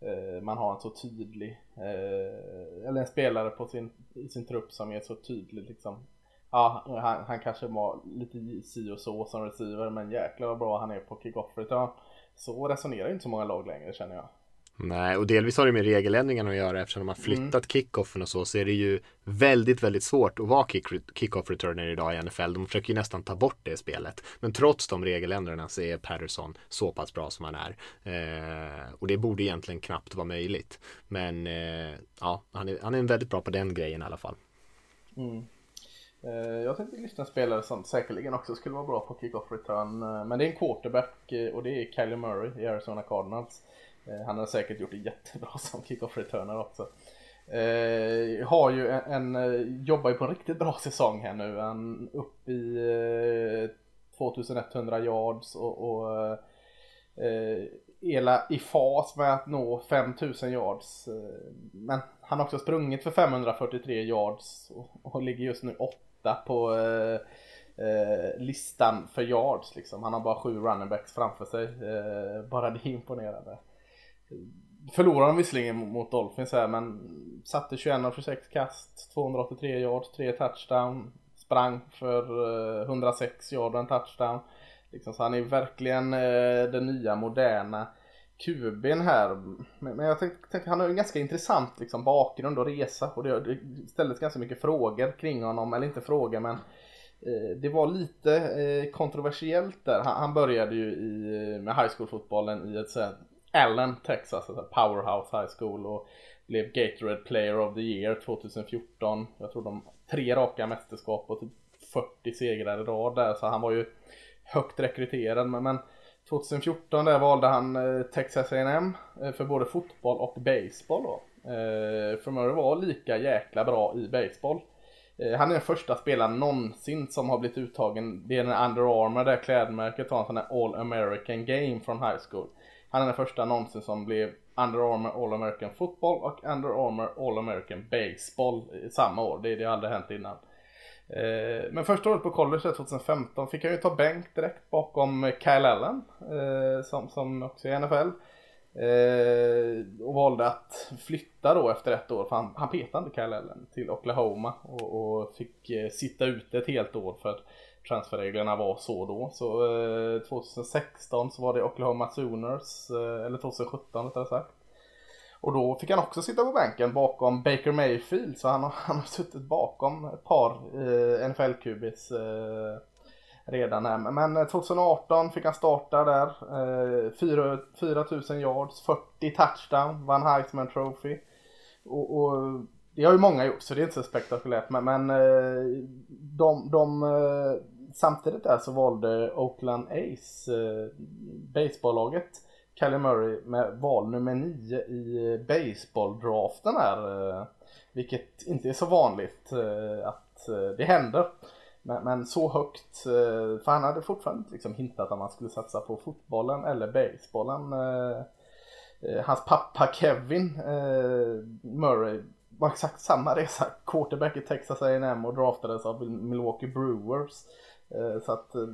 Eh, man har en så tydlig, eh, eller en spelare på sin, i sin trupp som är så tydlig liksom. Ja, han, han kanske var lite si och så som receiver men jäklar vad bra han är på kick-off return. Så resonerar inte så många lag längre känner jag. Nej, och delvis har det med regeländringarna att göra eftersom de har flyttat mm. kickoffen och så, så är det ju väldigt, väldigt svårt att vara kick-off returner idag i NFL. De försöker ju nästan ta bort det spelet. Men trots de regeländringarna så är Patterson så pass bra som han är. Eh, och det borde egentligen knappt vara möjligt. Men eh, ja, han är, han är väldigt bra på den grejen i alla fall. Mm. Eh, jag tänkte lyssna en spelare som säkerligen också skulle vara bra på kick-off return. Eh, men det är en quarterback eh, och det är Kylie Murray i Arizona Cardinals. Eh, han har säkert gjort det jättebra som kick-off returner också. Eh, har ju en, en, eh, jobbar ju på en riktigt bra säsong här nu. Han upp i eh, 2100 yards och, och eh, Ela i fas med att nå 5000 yards. Eh, men han har också sprungit för 543 yards och, och ligger just nu åtta på eh, eh, listan för yards. Liksom. Han har bara sju running backs framför sig. Eh, bara det är imponerande. Förlorade de visserligen mot Dolphins här men satte 21 av 26 kast, 283 yards, 3 touchdown, sprang för eh, 106 yard och en touchdown. Liksom, så han är verkligen eh, den nya moderna QB'n här. Men jag tänkte, tänkte han har en ganska intressant liksom, bakgrund och resa och det, det ställdes ganska mycket frågor kring honom, eller inte frågor men eh, det var lite eh, kontroversiellt där. Han, han började ju i, eh, med high school fotbollen i ett så Allen, Texas, alltså Powerhouse High School och blev Gatorade Player of the Year 2014. Jag tror de tre raka mästerskap och typ 40 segrar i rad där så han var ju högt rekryterad men 2014 där valde han eh, Texas A&M eh, för både fotboll och baseball då. Eh, för Murray var lika jäkla bra i baseball. Eh, han är den första spelaren någonsin som har blivit uttagen. Det är den Under Armour, det klädmärket har en sån här All American Game från high school. Han är den första någonsin som blev Under Armour All American Football och Under Armour All American Baseball samma år. Det, det har aldrig hänt innan. Eh, men första året på college 2015 fick han ju ta bänk direkt bakom eh, Kyle Allen eh, som, som också är NFL. Eh, och valde att flytta då efter ett år för han, han petade inte Kyle Allen till Oklahoma och, och fick eh, sitta ute ett helt år för att transferreglerna var så då. Så eh, 2016 så var det Oklahoma Sooners, eh, eller 2017 rättare sagt. Och då fick han också sitta på bänken bakom Baker Mayfield. Så han har, han har suttit bakom ett par eh, NFL-QBs eh, redan här. Men eh, 2018 fick han starta där. Eh, 4, 4000 yards, 40 touchdown, vann Heisman Trophy. Och, och, det har ju många gjort så det är inte så spektakulärt. Men, men eh, de, de eh, samtidigt där så valde Oakland Ace, eh, baseballlaget, Kelly Murray med val nummer 9 i eh, baseballdraften här. Eh, vilket inte är så vanligt eh, att eh, det händer. Men, men, så högt, eh, för han hade fortfarande liksom hintat att man skulle satsa på fotbollen eller basebollen. Eh, eh, hans pappa Kevin eh, Murray var exakt samma resa. Quarterback i Texas A&M och draftades av Milwaukee Brewers. Eh, så att eh,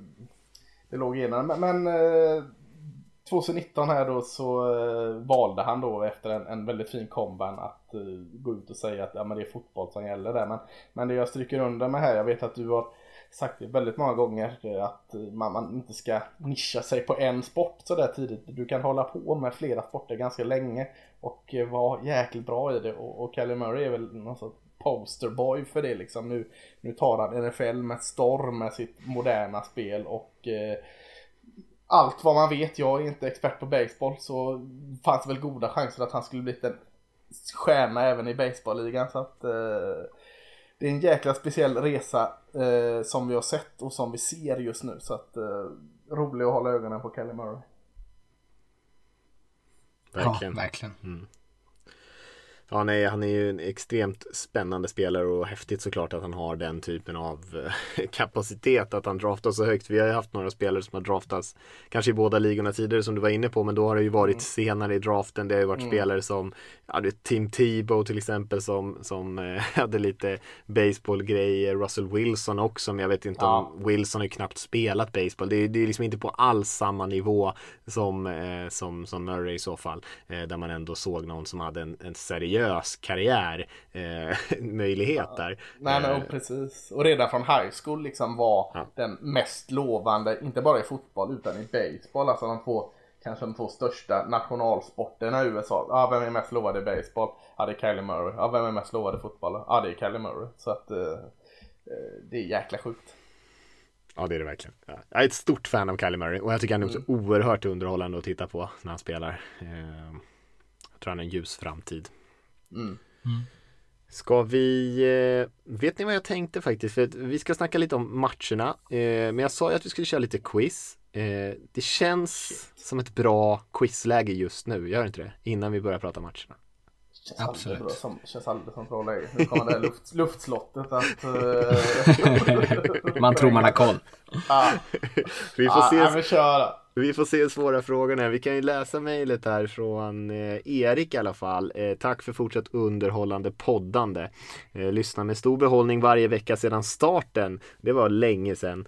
det låg innan. Men, men eh, 2019 här då så eh, valde han då efter en, en väldigt fin comeback att eh, gå ut och säga att ja, men det är fotboll som gäller där. Men, men det jag stryker under med här, jag vet att du har sagt det väldigt många gånger att man, man, inte ska nischa sig på en sport sådär tidigt. Du kan hålla på med flera sporter ganska länge och vara jäkligt bra i det och, och Kelly Murray är väl någon sorts posterboy för det liksom. Nu, nu tar han NFL med storm med sitt moderna spel och eh, allt vad man vet, jag är inte expert på baseball, så fanns det väl goda chanser att han skulle blivit en stjärna även i baseballligan. Så att eh, det är en jäkla speciell resa eh, som vi har sett och som vi ser just nu. Så att eh, rolig att hålla ögonen på Kelly Murray. Verkligen. Ja, verkligen. Mm. Ja, nej, han är ju en extremt spännande spelare och häftigt såklart att han har den typen av eh, kapacitet att han draftas så högt. Vi har ju haft några spelare som har draftats kanske i båda ligorna tidigare som du var inne på, men då har det ju varit mm. senare i draften. Det har ju varit mm. spelare som, ja, det Tim Tebow till exempel som, som eh, hade lite baseballgrejer. Russell Wilson också, men jag vet inte ja. om Wilson har ju knappt spelat baseball. Det är, det är liksom inte på alls samma nivå som, eh, som, som Murray i så fall, där man ändå såg någon som hade en, en seriös seriös karriärmöjlighet eh, där. Nej men eh, precis. Och redan från high school liksom var ja. den mest lovande, inte bara i fotboll utan i baseball. Alltså de två, kanske de två största nationalsporterna i USA. Ja, vem är mest lovad i baseball? Ja, det är Kylie Murray. Ja, vem är mest lovad i fotboll? Ja, det är Kylie Murray. Så att eh, eh, det är jäkla sjukt. Ja det är det verkligen. Jag är ett stort fan av Kylie Murray och jag tycker han är också mm. oerhört underhållande att titta på när han spelar. Jag tror han har en ljus framtid. Mm. Ska vi, eh, vet ni vad jag tänkte faktiskt? För vi ska snacka lite om matcherna. Eh, men jag sa ju att vi skulle köra lite quiz. Eh, det känns som ett bra quizläge just nu, gör inte det? Innan vi börjar prata matcherna. Känns Absolut. Aldrig som, känns aldrig som bra läge. Nu kommer det luft, luftslottet att... man tror man har koll. Ah. vi får ah, se. Ja, vi får se svåra frågorna. Vi kan ju läsa mejlet här från eh, Erik i alla fall. Eh, tack för fortsatt underhållande poddande. Eh, lyssna med stor behållning varje vecka sedan starten. Det var länge sedan.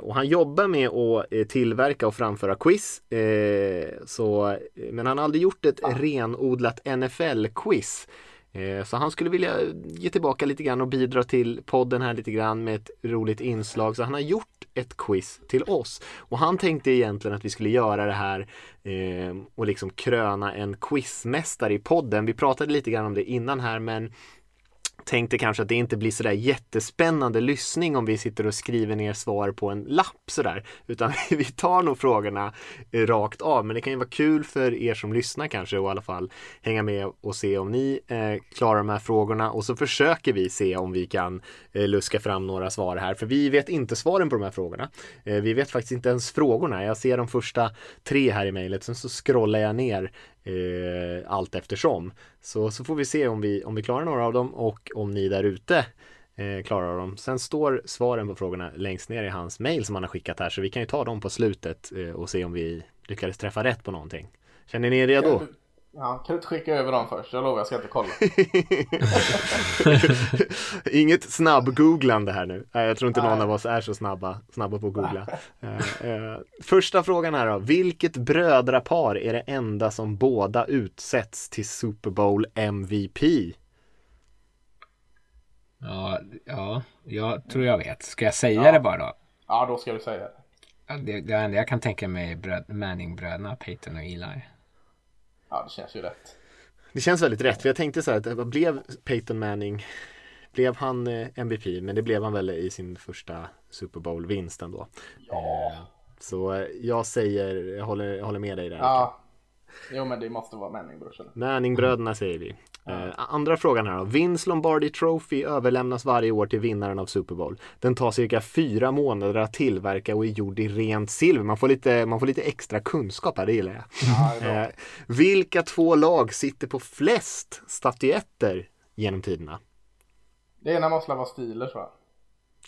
Och han jobbar med att tillverka och framföra quiz. Så, men han har aldrig gjort ett renodlat NFL-quiz. Så han skulle vilja ge tillbaka lite grann och bidra till podden här lite grann med ett roligt inslag. Så han har gjort ett quiz till oss. Och han tänkte egentligen att vi skulle göra det här eh, och liksom kröna en quizmästare i podden. Vi pratade lite grann om det innan här men tänkte kanske att det inte blir sådär jättespännande lyssning om vi sitter och skriver ner svar på en lapp sådär. Utan vi tar nog frågorna eh, rakt av. Men det kan ju vara kul för er som lyssnar kanske och i alla fall hänga med och se om ni eh, klarar de här frågorna. Och så försöker vi se om vi kan eh, luska fram några svar här. För vi vet inte svaren på de här frågorna. Eh, vi vet faktiskt inte ens frågorna. Jag ser de första tre här i mejlet. Sen så scrollar jag ner eh, allt eftersom. Så, så får vi se om vi, om vi klarar några av dem och om ni där ute eh, klarar dem. Sen står svaren på frågorna längst ner i hans mail som han har skickat här så vi kan ju ta dem på slutet eh, och se om vi lyckades träffa rätt på någonting. Känner ni er redo? Ja, kan du inte skicka över dem först? Jag lovar, jag ska inte kolla. Inget snabb-googlande här nu. Jag tror inte någon av oss är så snabba, snabba på att googla. Uh, uh, första frågan här då. Vilket brödrapar är det enda som båda utsätts till Super Bowl MVP? Ja, ja, jag tror jag vet. Ska jag säga ja. det bara då? Ja, då ska du säga det. Det, det enda jag kan tänka mig är Manning-bröderna, Peyton och Eli. Ja, det känns ju rätt. Det känns väldigt rätt, för jag tänkte så här att vad blev Peyton Manning blev han eh, MVP, men det blev han väl i sin första Super Bowl-vinst ändå. Ja. Eh, så eh, jag säger, jag håller, jag håller med dig där. Ja, Jo men det måste vara Manning-brorsorna. Manning-bröderna säger vi. Mm. Eh, andra frågan här då. Vince Lombardi Trophy överlämnas varje år till vinnaren av Super Bowl. Den tar cirka fyra månader att tillverka och är gjord i rent silver. Man får lite, man får lite extra kunskap här, det gillar jag. Ja, eh, vilka två lag sitter på flest statyetter genom tiderna? Det ena måste vara Steelers va?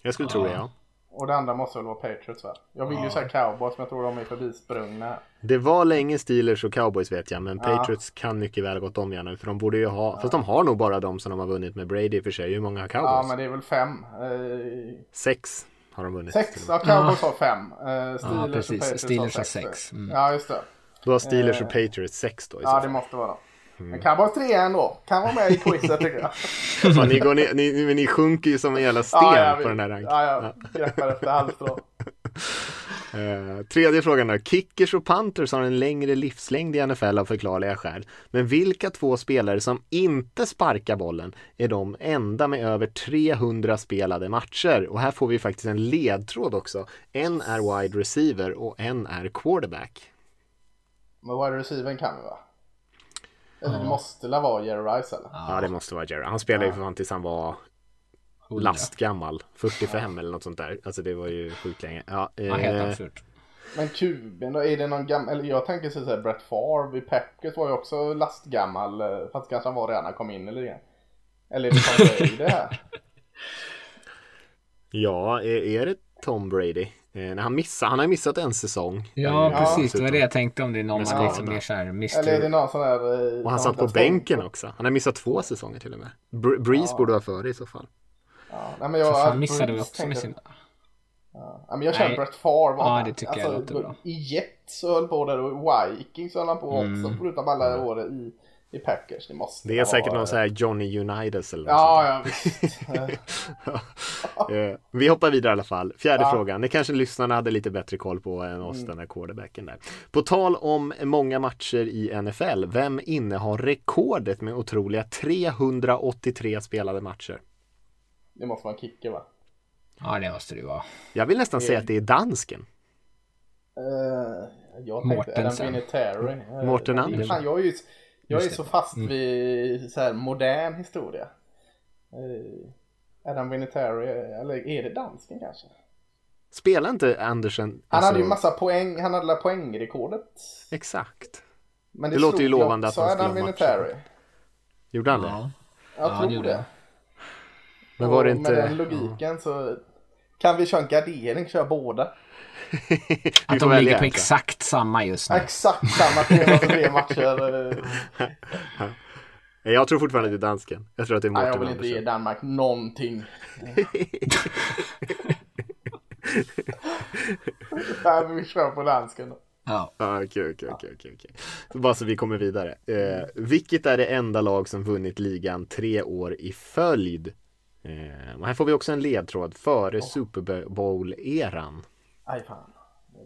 Jag skulle ja. tro det ja. Och det andra måste väl vara Patriots va? Jag vill ja. ju säga Cowboys men jag tror de är förbisprungna. Det var länge Steelers och Cowboys vet jag men ja. Patriots kan mycket väl gått om igen för de borde ju ha, ja. fast de har nog bara de som de har vunnit med Brady i och för sig. Hur många har Cowboys? Ja men det är väl fem. Eh... Sex har de vunnit. Sex, ja Cowboys har fem. Eh, Steelers ja, precis. och Patriots Steelers har sex. Mm. Ja just det. Då har Steelers och eh, Patriots sex då i Ja det måste vara de. Mm. Men kan vara trea ändå. Kan vara med i quizet tycker jag. Fan, ni, går ner, ni, ni sjunker ju som en jävla sten ja, ja, på den här ranken. Ja, ja. Greppar efter halmstrå. Uh, tredje frågan då. Kickers och Panthers har en längre livslängd i NFL av förklarliga skäl. Men vilka två spelare som inte sparkar bollen är de enda med över 300 spelade matcher? Och här får vi faktiskt en ledtråd också. En är wide receiver och en är quarterback. Men wide receiver kan vi va? Eller det måste la vara Jerry Rice eller? Ja, det måste vara Jerry. Han spelade ju för fan tills han var lastgammal. 45 eller något sånt där. Alltså det var ju sjukt länge. Ja, ja helt eh, absurt. Men kuben då, är det någon gammal, eller jag tänker så här, Brett Favre i Packers var ju också lastgammal, eh, fast kanske han var redan när han kom in eller igen. Eller är det Tom Brady det här? Ja, är, är det Tom Brady? Eh, han, missar, han har missat en säsong. Ja, Eh, precis. Det var det jag tänkte om det är någon man liksom mer såhär Eller är det någon sån där... eh, Och han satt på bänken också. Han har missat två säsonger till och med. Br- Breeze Ja. borde vara före i så fall. Ja, nej, men jag, Så han missade vi också med sin... Ja, men jag känner Nej. Brett Favre var Ja, det tycker jag låter bra. I Jets så höll på där och i Vikings höll han på också. Mm. Förutom alla år i, i Packers. Det måste Det är säkert vara- någon sån här Johnny Unitas eller något Ja, sånt ja visst. där. Eh, Vi hoppar vidare i alla fall. Fjärde Ja. frågan. Det kanske lyssnarna hade lite bättre koll på än oss, Mm. den här quarterbacken där. På tal om många matcher i NFL. Vem innehar rekordet med otroliga 383 spelade matcher? det måste vara en kicker va? Ja, det måste det ju vara. Jag vill nästan säga att det är dansken. Uh, jag tänkte Mortensen. Adam Vinatieri. Eh, det är Andersson. Jag är ju jag är så det. fast Mm. vid så här modern historia. Eh, Adam Vinatieri, eller är det dansken kanske? Spelar inte Andersen? Han hade ju alltså- massa poäng, han hade poängrekordet. Exakt. Men Det låter ju lovande att han skulle ha. Gjorde han det? Ja. Jag Ja, det tror det. Men var det inte... Med den logiken så kan vi köra en gardering, köra båda. Att de ligger på exakt samma just nu. Exakt samma 303 matcher. Jag tror fortfarande att det är dansken. Jag tror att det är Nej, Mårten jag vill inte ge. Danmark någonting. Nej, men vi kör på dansken då. Ja. Ja, Okej, okej, okej, Bara så vi kommer vidare. Eh, vilket är det enda lag som vunnit ligan tre år i följd? Eh, och här får vi också en ledtråd före Super Bowl-eran. Aj fan.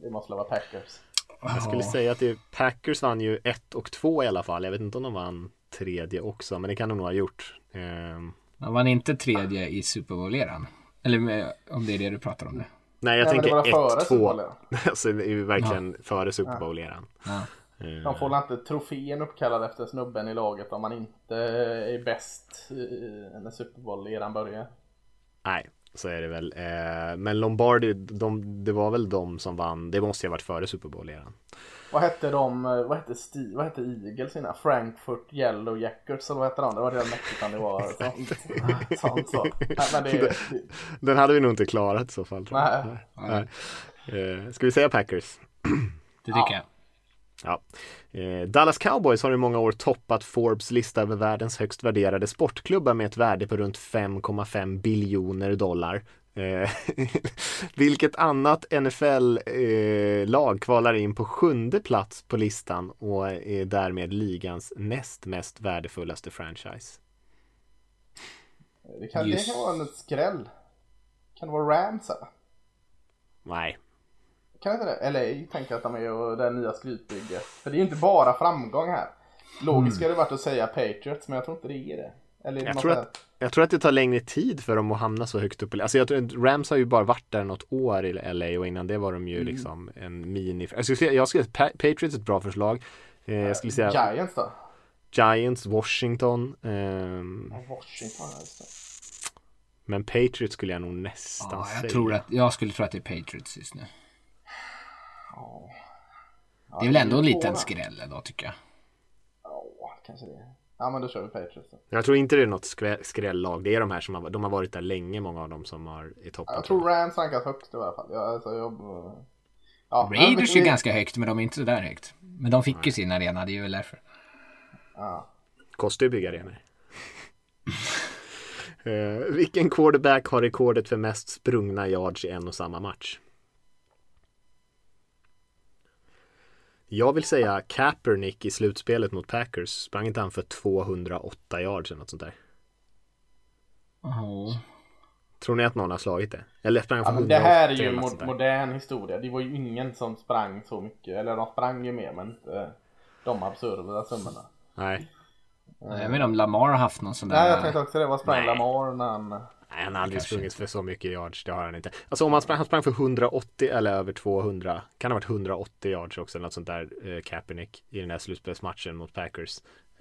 Det måste vara Packers. Jag skulle Ja. säga att det, Packers vann ju ett och två i alla fall. Jag vet inte om de vann tredje också, men det kan de nog ha gjort. Eh, Man vann inte tredje i Super Bowl-eran. Eller med, om det är det du pratar om nu. nej, jag Nej, tänker var före ett, Super två. Bowl-eran. alltså det är ju verkligen före Super Bowl-eran. Ja. Eh, De får väl inte trofén uppkallad efter snubben i laget om man inte är bäst eh, när Super Bowl-eran börjar. Nej, så är det väl. Eh, men Lombardi, de, det var väl de som vann. Det måste ju ha varit före Super Bowl-eran. Vad hette de, eh, vad hette, Sti, vad hette Eagles innan? Frankfurt Yellow Jackets eller vad hette de? Det var redan mäktigt om det var sånt. sånt så. Nej, men det, det, Den hade vi nog inte klarat i så fall. Tror jag. Nej. Nej. Eh, ska vi säga Packers? Det tycker jag. Ja. Eh, Dallas Cowboys har i många år toppat Forbes lista över världens högst värderade sportklubbar med ett värde på runt 5,5 biljoner dollar. Eh, vilket annat NFL-lag kvalar in på sjunde plats på listan och är därmed ligans näst mest värdefullaste franchise? det, kan, det kan vara en skräll. Kan det vara Rams eller? Nej, Kan inte det? LA tänker att de är och det nya skrytbygget. För det är ju inte bara framgång här. Logiskt hade det varit att säga Patriots men jag tror inte det är det. Eller är det Jag tror, att, jag tror att det tar längre tid för dem att hamna så högt upp. Alltså jag tror, Rams har ju bara varit där något år i LA och innan det var de ju liksom en mini. Jag skulle säga, jag skulle säga Pa- Patriots är ett bra förslag. Eh, jag skulle säga Giants då? Giants, Washington. ehm, Ja, Washington, det. men Patriots skulle jag nog nästan Ja, säga. jag, tror att, jag skulle tro att det är Patriots just nu. Ja. Det är väl ändå en liten där. skräll då tycker jag. Ja, kanske det. Ja men då kör vi Patriots då. Jag tror inte det är något skrä- skrällag. Det är de här som har, de har varit där länge, många av dem som har i toppen. Jag tror Rams rankas högst i alla fall. Jag, alltså, jag, ja, men Raiders vi- är ganska högt men de är inte så där högt. Men de fick ju sin arena, det är väl därför. Ja. Kostar ju bygga arenor. Eh, vilken quarterback har rekordet för mest sprungna yards i en och samma match? Jag vill säga Kaepernick i slutspelet mot Packers. Sprang inte han för 208 yards eller något sånt där? Oh. Tror ni att någon har slagit det? Eller sprang han Ja, men det 180 här är ju eller något mo- sånt där? modern historia. Det var ju ingen som sprang så mycket. Eller de sprang ju mer men inte de absurda summorna. Nej. Jag vet inte om Lamar har haft någon sån där. Nej jag tänkte också det. Vad sprang Nej. Lamar när han... Nej, han har aldrig Kanske sprungit för så mycket yards. Det har han inte. Alltså om han sprang, han sprang för 180 eller över 200. Kan ha varit 180 yards också. Något sånt där. Eh, Kaepernick i den här slutspelsmatchen mot Packers.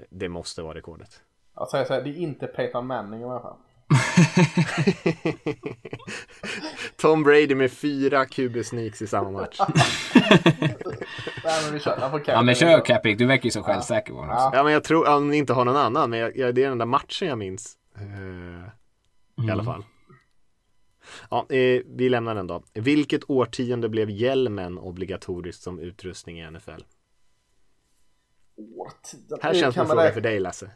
Det måste vara rekordet. Jag säger så här, det är inte Peyton Manning i alla fall. Tom Brady med fyra QB sneaks i samma match. Nej, men vi kör på Ja men kör Kaepernick, du verkar ju så självsäker på honom. Ja. Ja men jag tror, ni inte har någon annan, men jag, jag, det är den där matchen jag minns. Eh, I alla fall. Ja, eh, vi lämnar den då. Vilket årtionde blev hjälmen obligatoriskt som utrustning i NFL? Årtiden. Här känns Kan som en man fråga för dig Lasse.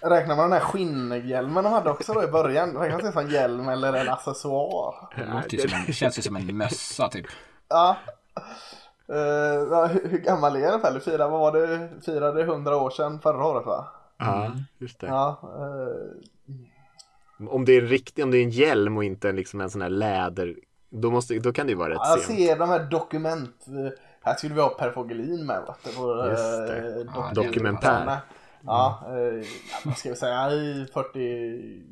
Räknar man den här skinnhjälmen de hade också då i början? Räknas det som hjälm eller en accessoar? Det låter ju som en, det känns ju som en mössa typ. Ja. Eh, ja, hur, hur gammal är den ungefär? Du firade, vad var det? Firade 100 år sedan förra året va? Ja, just det. Ja. eh, Om det är en riktig, om det är en hjälm och inte en, liksom en sån här läder, då, måste, då kan det ju vara rätt jag sent. ser de här dokument... eh, Här skulle vi ha Per Fogelin med. Du, på, Just det. eh, Ja, Dokumentär. Ja, eh, ja, vad ska vi säga? I 40...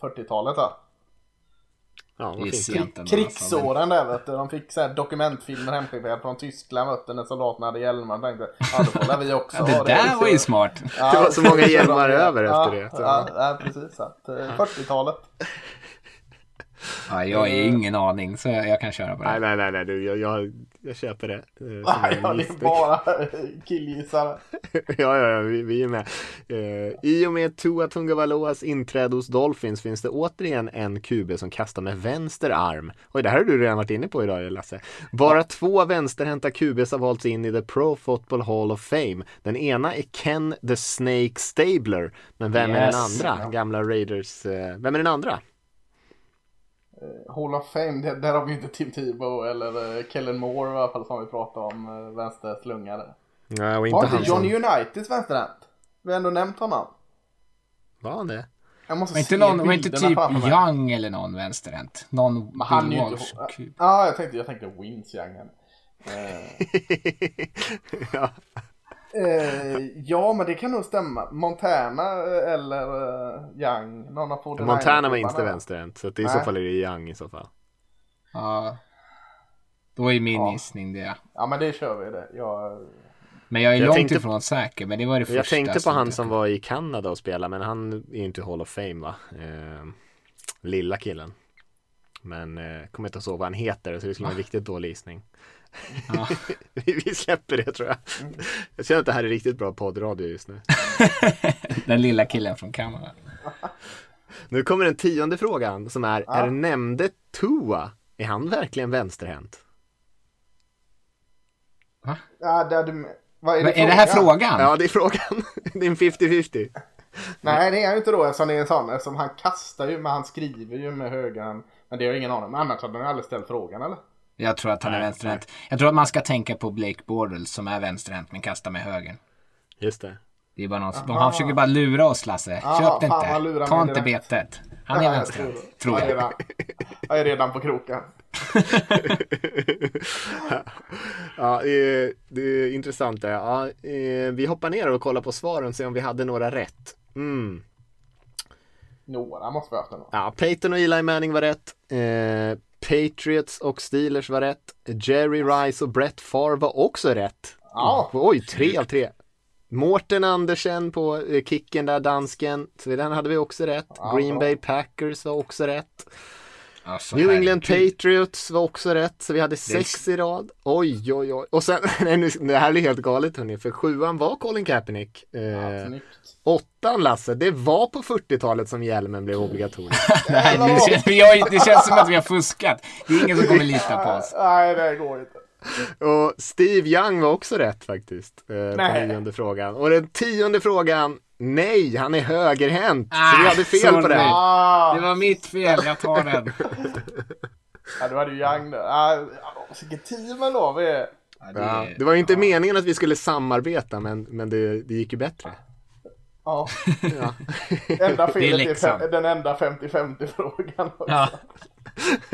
40-talet va? Ja, Det vad är fint. sent ändå. men- Krigsåren där vet du. De fick så här dokumentfilmer hemskickade från Tyskland vet du, när soldaterna hade hjälmar. De tänkte, ja då får vi också Ja, ha det där var ju smart. Ja, Det var så många hjälmar över ja, efter det, så- Ja, ja, precis. Så att, eh, 40-talet. Ja, jag har ju ingen aning så jag, jag kan köra på Nej, det. nej, nej, nej du, jag, jag, jag köper det. eh, som Nej, en ja, det är bara killgissare. ja, ja, ja vi, vi är med. Eh, I och med Tua Tungavaloas inträde hos Dolphins finns det återigen en QB som kastar med vänster arm. Oj, det här har du redan varit inne på idag Lasse. Bara två vänsterhänta QBs har valts in i The Pro Football Hall of Fame. Den ena är Ken the Snake Stabler. Men vem är den Yes. andra? Gamla Raiders. Eh, vem är den andra? Hall of Fame, det, där har vi inte Tim Tebow eller uh, Kellen Moore i alla fall som vi pratade om, uh, vänsterslungare. Nej, och Var inte inte han Johnny som... Uniteds vänsterhänt? Vi har ändå nämnt honom. Var han det? Jag måste Var inte, se någon, var inte typ. Young eller någon vänsterhänt? Någon Men han är Bill Walsh inte... typ. Ja, jag tänkte, jag tänkte Wins Young. Eh, ja. Eh, ja, men det kan nog stämma. Montana eh, eller uh, Young. Någon av 49 Montana var inte vänsterhänt. Så att i så fall är det Young i så fall. Ja. Då är min Ja. gissning det. Ja, men det kör vi det. Jag... Men jag är Jag långt tänkte- ifrån säker. Men det var det första Jag tänkte på han som var i Kanada och spelade men han är ju inte Hall of Fame va? Eh, lilla killen. Men eh, kommer inte ihåg vad han heter så det skulle vara en riktigt dålig gissning. Ja. vi, släpper det tror jag. Jag känner att det här är riktigt bra poddradio just nu. Den lilla killen från Kanada. Nu kommer den tionde frågan som är, Ja. är nämnde Tua, är han verkligen vänsterhänt? Ja, det. Vad är det, är det här frågan? Ja, det är frågan. det är en 50-50. Nej, det är han ju inte då eftersom det är en sån. Eftersom han kastar ju, men han skriver ju med högerhand. Men det har jag ingen aning om. Annars hade han aldrig ställt frågan eller? Jag tror att han är vänsterhänt. Jag tror att man ska tänka på Blake Bortles som är vänsterhänt men kastar med högern. Just det. Det är bara någon, de, han försöker bara lura oss Lasse. Aha, Köp det inte. Ta inte direkt. betet. Han är vänsterhänt. Tror jag. är jag. redan, jag är redan på kroken. ja, det är intressant det. Ja, eh, vi hoppar ner och kollar på svaren och ser om vi hade några rätt. Mm. Några måste vi ha haft ändå. Ja, Peyton och Eli Manning var rätt. Eh, Patriots och Steelers var rätt. Jerry Rice och Brett Favre var också rätt. Ja. Oj, tre av tre. Mårten Andersen på eh, kicken där, dansken. Så den hade vi också rätt. Green. Bay Packers var också rätt. Alltså, New England herregud. Patriots var också rätt, så vi hade sex i rad. Oj, oj, oj. Och sen, nej, nu, det här blir helt galet hörni, för sjuan var Colin Kaepernick. Eh, Snyggt. åttan Lasse, det var på 40-talet som hjälmen blev obligatorisk. Nej, det, känns, jag, det känns som att vi har fuskat. Det är ingen som kommer lita på oss. Nej, det går inte. Och Steve Young var också rätt faktiskt. Eh, på Nej. nionde frågan. Och den tionde frågan, nej, han är högerhänt. så Ah, vi hade fel sorry. på den. Ah, Det var mitt fel, jag tar den. ja, du hade ju Young där. Ah, vilket team ändå vi är. Ja, det var ju inte meningen att vi skulle samarbeta, men, men det, det gick ju bättre. Ja. Ja. Enda felet är, liksom. fem- den enda 50-50 frågan. också. Ja.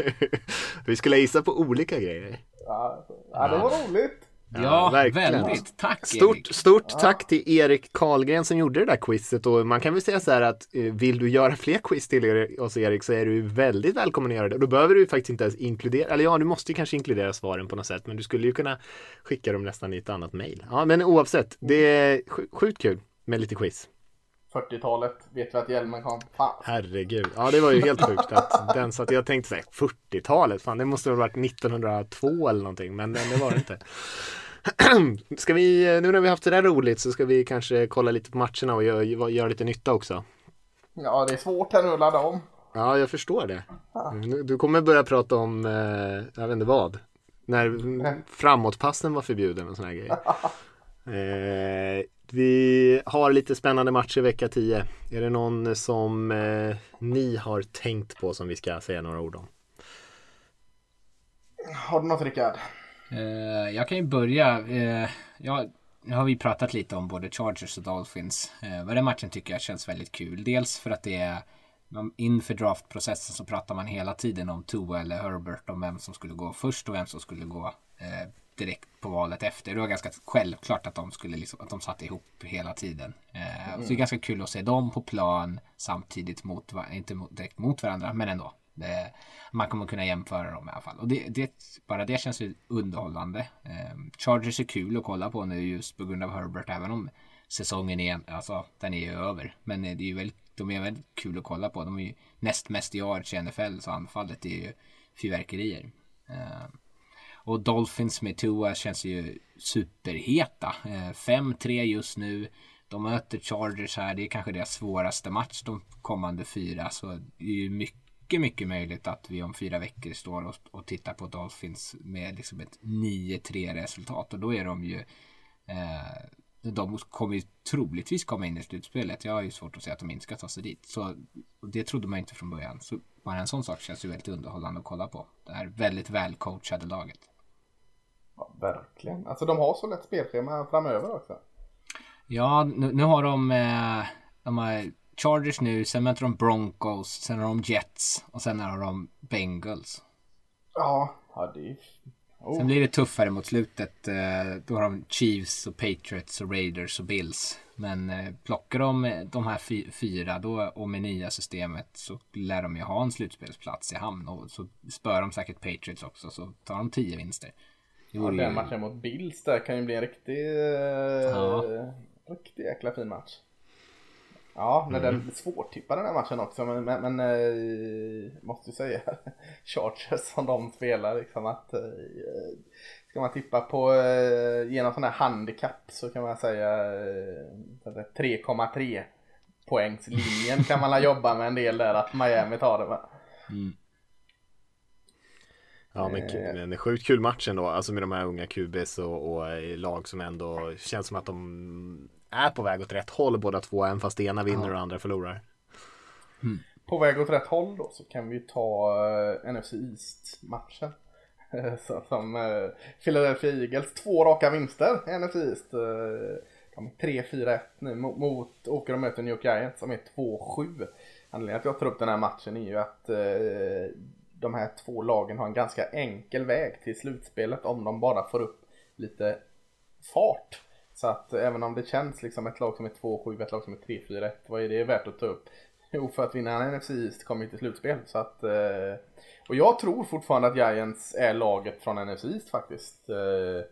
vi skulle gissa på olika grejer. Ja, ja, det var roligt. Ja, verkligen. väldigt. Tack Stort, Erik. stort tack till Erik Karlgren som gjorde det där quizet och man kan väl säga så här att eh, vill du göra fler quiz till oss Erik så är du väldigt välkommen att göra det. Då behöver du faktiskt inte ens inkludera, eller ja du måste ju kanske inkludera svaren på något sätt men du skulle ju kunna skicka dem nästan i ett annat mejl. Ja men oavsett, det är sj- sjukt kul med lite quiz. 40-talet vet vi att hjälmen kom. Fan. Herregud, ja det var ju helt sjukt att den satt. Jag tänkte säga 40-talet, fan det måste ha varit 1902 eller någonting, men det var det inte. Ska vi, nu när vi haft det där roligt så ska vi kanske kolla lite på matcherna och göra, göra lite nytta också. Ja, det är svårt att ladda om. Ja, jag förstår det. Du kommer börja prata om, eh, jag vet inte vad. När framåtpassen var förbjuden och såna här grejer. Eh, vi har lite spännande matcher vecka 10. Är det någon som eh, ni har tänkt på som vi ska säga några ord om? Har du något Rickard? Eh, jag kan ju börja. Eh, jag, nu har vi pratat lite om både Chargers och Dolphins. Eh, den matchen tycker jag känns väldigt kul. Dels för att det är inför draftprocessen så pratar man hela tiden om Tua eller Herbert om vem som skulle gå först och vem som skulle gå eh, direkt på valet efter. Det var ganska självklart att de skulle liksom, att de satt ihop hela tiden. Eh, mm. Så det är ganska kul att se dem på plan samtidigt mot, inte mot, direkt mot varandra, men ändå. Det, man kommer kunna jämföra dem i alla fall. Och det, det, bara det känns ju underhållande. Eh, Chargers är kul att kolla på nu just på grund av Herbert, även om säsongen är, alltså, den är ju över. Men det är ju väldigt, de är väldigt kul att kolla på. De är ju näst mest yards i NFL, så anfallet är ju fyrverkerier. Eh, och Dolphins med Tua känns ju superheta. Eh, 5-3 just nu. De möter Chargers här. Det är kanske deras svåraste match de kommande fyra. Så det är ju mycket, mycket möjligt att vi om fyra veckor står och, och tittar på Dolphins med liksom ett 9-3 resultat. Och då är de ju eh, de kommer ju troligtvis komma in i slutspelet. Jag har ju svårt att säga att de inte ska ta sig dit. Så det trodde man inte från början. Så bara en sån sak känns ju väldigt underhållande att kolla på. Det här väldigt välcoachade laget. Ja, verkligen. Alltså de har så lätt spelschema framöver också. Ja, nu, nu har de, eh, de har Chargers nu, sen möter de Broncos, sen har de Jets och sen har de Bengals. Ja, ja det är... Oh. Sen blir det tuffare mot slutet. Eh, då har de Chiefs och Patriots och Raiders och Bills. Men eh, plockar de de här fyra då och med nya systemet så lär de ju ha en slutspelsplats i hamn. Och så spör de säkert Patriots också så tar de tio vinster. Ja, den matchen mot Bills där kan ju bli en riktig, ja. riktig jäkla fin match. Ja, när mm. den svårtippade den här matchen också men, men, men äh, måste ju säga Chargers som de spelar liksom att äh, ska man tippa på genom sån här handikapp så kan man säga äh, 3,3 poängslinjen kan man jobba med en del där att Miami tar det. Mm. Ja men eh. en sjukt kul match ändå, alltså med de här unga QBs och, och eh, lag som ändå känns som att de är på väg åt rätt håll båda två, även fast ena vinner ja. och andra förlorar. Mm. På väg åt rätt håll då så kan vi ta uh, NFC East-matchen. som uh, Philadelphia Eagles, två raka vinster NFC East. Uh, de är 3-4-1 nu mot, mot åker och möter New York Giants som är 2-7. Anledningen till att jag tar upp den här matchen är ju att uh, de här två lagen har en ganska enkel väg till slutspelet om de bara får upp lite fart. Så att även om det känns liksom ett lag som är 2-7, ett lag som är 3-4-1, vad är det värt att ta upp? Jo, för att vinna en NFC East kommer ju till slutspel. Så att, eh, och jag tror fortfarande att Giants är laget från NFC East faktiskt. Eh,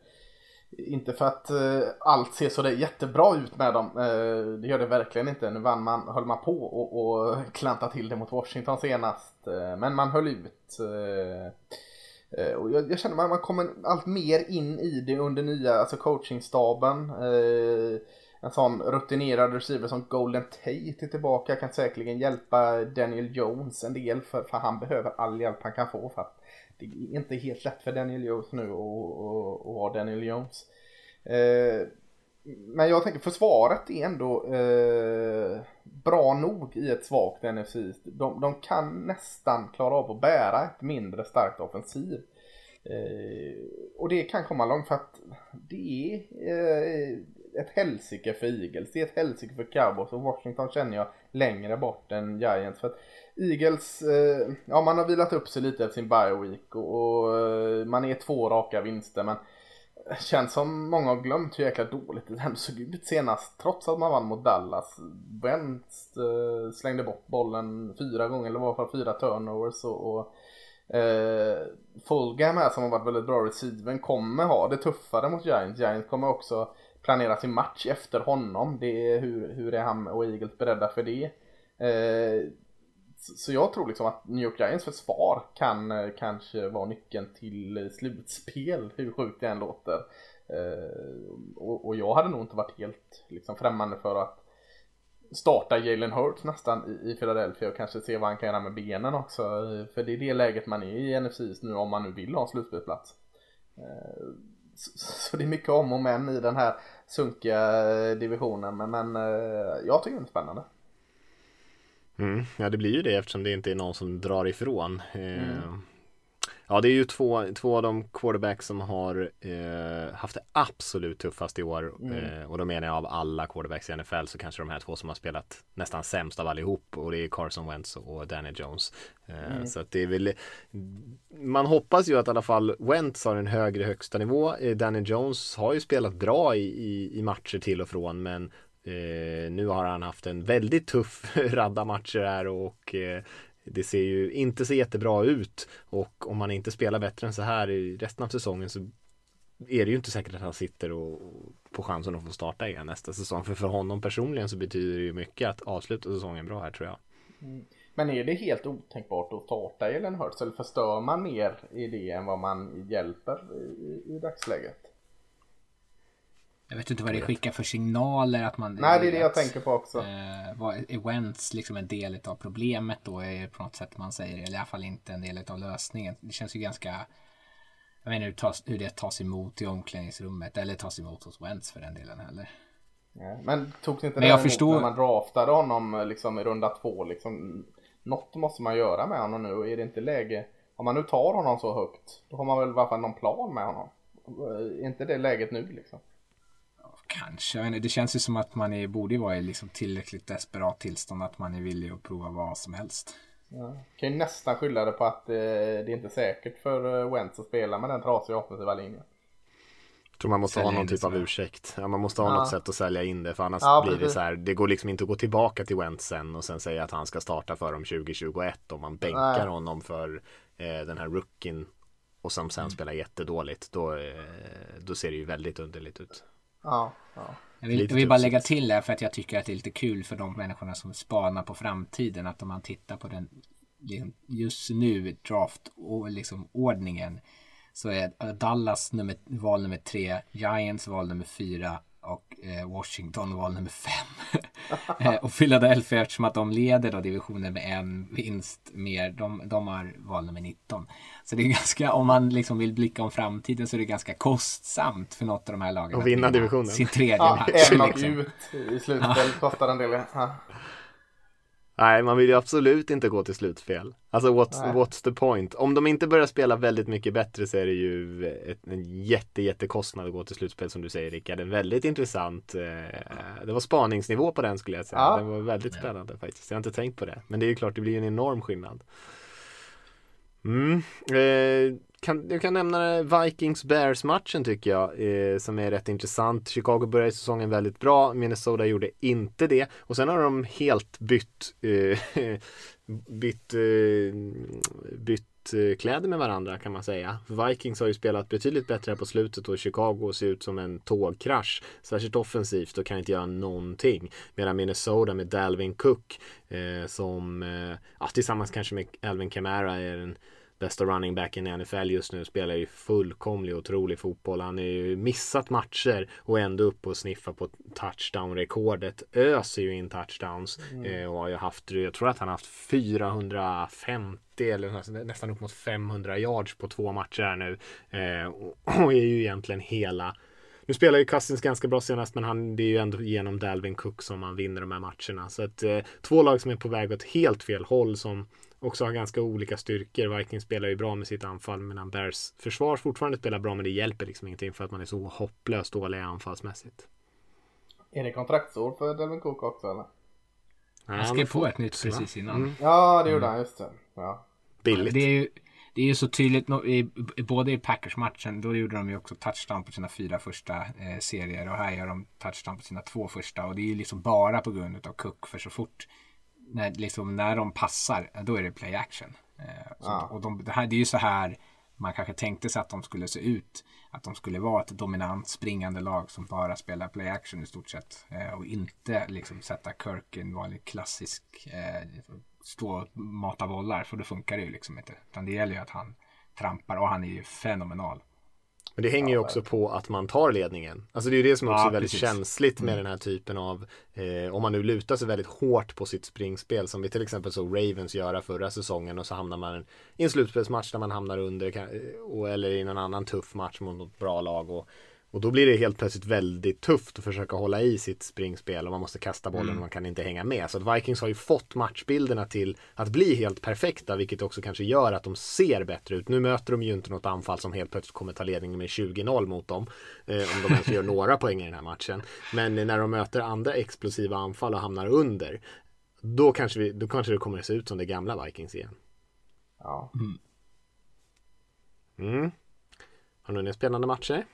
inte för att eh, allt ser så där jättebra ut med dem. Eh, det gör det verkligen inte. Nu vann man, höll man på och, och klanta till det mot Washington senast. Eh, men man höll ut. Eh, eh och jag, jag känner att man kommer allt mer in i det under nya, alltså coachingstaben. Eh, en sån rutinerad receiver som Golden Tate är tillbaka kan säkerligen hjälpa Daniel Jones en del för, för han behöver all hjälp han kan få för att inte helt lätt för Daniel Jones nu att vara Daniel Jones. Eh, men jag tänker försvaret är ändå eh, bra nog i ett svagt NFC. De, de, kan nästan klara av att bära ett mindre starkt offensiv. Eh, och det kan komma långt för att det är eh, ett helsike för Eagles. Det är ett helsike för Cowboys och Washington känner jag längre bort än Giants. För att Eagles, eh, ja man har vilat upp sig lite efter sin bye week och, och eh, man är två raka vinster men känns som många har glömt hur jäkla dåligt det ändå såg ut senast trots att man vann mot Dallas. Wentz eh, slängde bort bollen fyra gånger eller var fall fyra turnovers och, och eh, Fulgham här som har varit väldigt bra receiven kommer ha det tuffare mot Giants. Giants kommer också planera sin match efter honom. Det är hur, hur är han och Eagles beredda för det? Eh, så jag tror liksom att New York Giants försvar kan eh, kanske vara nyckeln till eh, slutspel, hur sjukt det än låter. Eh, och, och, jag hade nog inte varit helt liksom, främmande för att starta Jalen Hurts nästan i, i Philadelphia och kanske se vad han kan göra med benen också. Eh, för det är det läget man är i NFC nu om man nu vill ha en slutspelsplats. Eh, så, så, det är mycket om och men i den här sunkiga eh, divisionen men, men jag tycker det är spännande. Mm, ja det blir ju det eftersom det inte är någon som drar ifrån. Mm. Ja det är ju två, två av de quarterbacks som har eh, haft det absolut tuffast i år. Mm. Eh, och då menar jag av alla quarterbacks i NFL så kanske de här två som har spelat nästan sämst av allihop. Och det är Carson Wentz och Danny Jones. Eh, mm. Så att det är väl Man hoppas ju att i alla fall Wentz har en högre högsta nivå. Eh, Danny Jones har ju spelat bra i, i, i matcher till och från men Eh, nu har han haft en väldigt tuff radda matcher här och eh, det ser ju inte så jättebra ut och om man inte spelar bättre än så här i resten av säsongen så är det ju inte säkert att han sitter och på chansen att få starta igen nästa säsong. För för honom personligen så betyder det ju mycket att avsluta säsongen bra här tror jag. Mm. Men är det helt otänkbart att starta Ellen Hurts eller förstör man mer i det än vad man hjälper i, i dagsläget? Jag vet inte vad det skickar för signaler att man... Nej, det är det jag tänker på också. Eh, vad, är Wentz liksom en del av problemet då? Är på något sätt man säger, eller i alla fall inte en del av lösningen. Det känns ju ganska... Jag vet inte hur, tas, hur det tas emot i omklädningsrummet eller tas emot hos Wentz för den delen heller. Ja, men togs inte men jag förstår... när man draftade honom liksom i runda två liksom? Något måste man göra med honom nu. Är det inte läge? Om man nu tar honom så högt, då har man väl i alla fall någon plan med honom. Är inte det läget nu liksom? Kanske, jag inte, det känns ju som att man är, borde vara i liksom tillräckligt desperat tillstånd att man är villig att prova vad som helst. Ja. Kan ju nästan skylla det på att eh, det är inte säkert för eh, Wentz att spela med den trasiga offensiva linjen. Jag tror man måste sälja ha någon typ av ursäkt. Ja, man måste ha ja. något sätt att sälja in det för annars ja, blir det så här. Det går liksom inte att gå tillbaka till Wentz sen och sen säga att han ska starta för dem 2021 om man bänkar Nej. honom för eh, den här rookien och som sen mm. spelar jättedåligt. Då, eh, då ser det ju väldigt underligt ut. Ja, ja. Jag vill, jag vill bara lägga till det för att jag tycker att det är lite kul för de människorna som spanar på framtiden att om man tittar på den just nu draft och liksom ordningen så är Dallas nummer, val nummer tre, Giants val nummer fyra och eh, Washington val nummer fem. eh, och Philadelphia eftersom att de leder då divisionen med en vinst mer, de, de har val nummer 19. Så det är ganska, om man liksom vill blicka om framtiden så är det ganska kostsamt för något av de här lagen. att vinna divisionen. Sin tredje ja, match. En liksom. ut i slutspelet ja. kostar en del. Ja. Nej, man vill ju absolut inte gå till slutspel. Alltså what's, what's the point? Om de inte börjar spela väldigt mycket bättre så är det ju ett, en jätte, jättekostnad att gå till slutspel som du säger Rickard. En väldigt intressant, eh, det var spaningsnivå på den skulle jag säga. Ja. Den var väldigt spännande faktiskt. Jag har inte tänkt på det. Men det är ju klart, det blir en enorm skillnad. Mm. Eh, kan, jag kan nämna Vikings-Bears-matchen tycker jag eh, som är rätt intressant. Chicago började säsongen väldigt bra, Minnesota gjorde inte det och sen har de helt bytt eh, bytt, eh, bytt eh, kläder med varandra kan man säga. Vikings har ju spelat betydligt bättre här på slutet och Chicago ser ut som en tågkrasch. Särskilt offensivt och kan inte göra någonting. Medan Minnesota med Dalvin Cook eh, som eh, ja, tillsammans kanske med Alvin Kamara är en bästa running backen i NFL just nu spelar ju fullkomlig otrolig fotboll. Han har ju missat matcher och ändå upp och sniffa på touchdown-rekordet. Öser ju in touchdowns mm. eh, och har ju haft, jag tror att han har haft 450 eller nästan upp mot 500 yards på två matcher här nu. Eh, och är ju egentligen hela nu spelar ju Cousins ganska bra senast men han, det är ju ändå genom Dalvin Cook som man vinner de här matcherna. Så att eh, två lag som är på väg åt helt fel håll som också har ganska olika styrkor. Vikings spelar ju bra med sitt anfall medan Bears försvar fortfarande spelar bra men det hjälper liksom ingenting för att man är så hopplöst dåliga anfallsmässigt. Är det kontraktsår för Delvin Cook också eller? Han skrev på ett nytt precis innan. Mm. Ja det gjorde han, just det. Ja. Billigt. Det är ju, det är ju så tydligt, i, både i Packers-matchen, då gjorde de ju också touchdown på sina fyra första eh, serier och här gör de touchdown på sina två första och det är ju liksom bara på grund av Cook för så fort när, liksom, när de passar, då är det play action. Eh, så, ah. Och de, det, här, det är ju så här man kanske tänkte sig att de skulle se ut. Att de skulle vara ett dominant springande lag som bara spelar play action i stort sett. Eh, och inte liksom sätta Kirk i en vanlig klassisk eh, stå och mata bollar. För då funkar det ju liksom inte. Utan det gäller ju att han trampar och han är ju fenomenal. Men det hänger ju också på att man tar ledningen. Alltså det är ju det som också Ja, är väldigt precis. känsligt med Mm. den här typen av eh, om man nu lutar sig väldigt hårt på sitt springspel som vi till exempel såg Ravens göra förra säsongen och så hamnar man i en slutspelsmatch där man hamnar under kan- och, eller i någon annan tuff match mot något bra lag och, och då blir det helt plötsligt väldigt tufft att försöka hålla i sitt springspel och man måste kasta bollen Mm. och man kan inte hänga med. Så att Vikings har ju fått matchbilderna till att bli helt perfekta vilket också kanske gör att de ser bättre ut. Nu möter de ju inte något anfall som helt plötsligt kommer ta ledningen med 20-0 mot dem. Eh, om de ens gör några poäng i den här matchen. Men när de möter andra explosiva anfall och hamnar under då kanske, vi, då kanske det kommer att se ut som det gamla Vikings igen. Ja. Mm. Har ni några spännande matcher?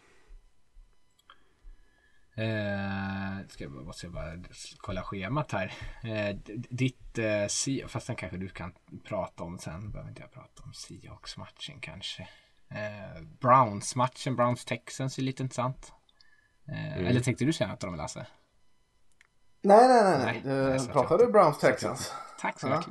Eh, ska jag, måste jag bara kolla schemat här. Eh, ditt eh, Sea- fast den kanske du kan prata om sen. Behöver inte jag prata om Seahawks-matchen kanske. Eh, Browns-matchen, Browns-Texans är lite intressant. Eh, Mm. Eller tänkte du säga något om det Lasse? Nej, nej, nej. Nej, nej. nej, Pratar du Browns Texans? Tack så Ja.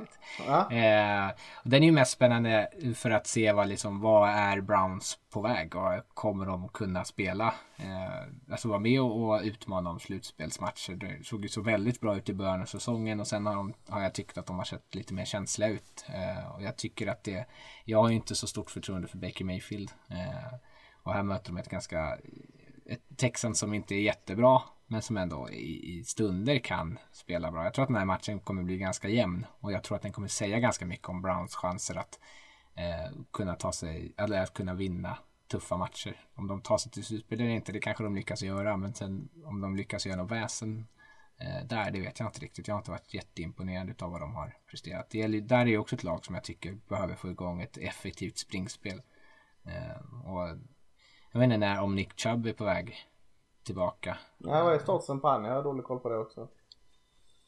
Ja. Eh, den är ju mest spännande för att se vad, liksom, vad är Browns på väg och kommer de kunna spela? Eh, alltså vara med och, och utmana om slutspelsmatcher. Det såg ju så väldigt bra ut i början av säsongen och sen har, de, har jag tyckt att de har sett lite mer känsliga ut. Eh, och jag tycker att det, jag har ju inte så stort förtroende för Baker Mayfield. Eh, och här möter de ett ganska ett Texans som inte är jättebra men som ändå i, i stunder kan spela bra. Jag tror att den här matchen kommer bli ganska jämn och jag tror att den kommer säga ganska mycket om Browns chanser att eh, kunna ta sig, eller att kunna vinna tuffa matcher. Om de tar sig till slutspel eller inte, det kanske de lyckas göra, men sen om de lyckas göra något väsen eh, där, det vet jag inte riktigt. Jag har inte varit jätteimponerad av vad de har presterat. Det gäller, där är ju också ett lag som jag tycker behöver få igång ett effektivt springspel. Eh, och jag vet inte när, om Nick Chubb är på väg tillbaka. Nej, vad är statusen på han? Jag har dålig koll på det också.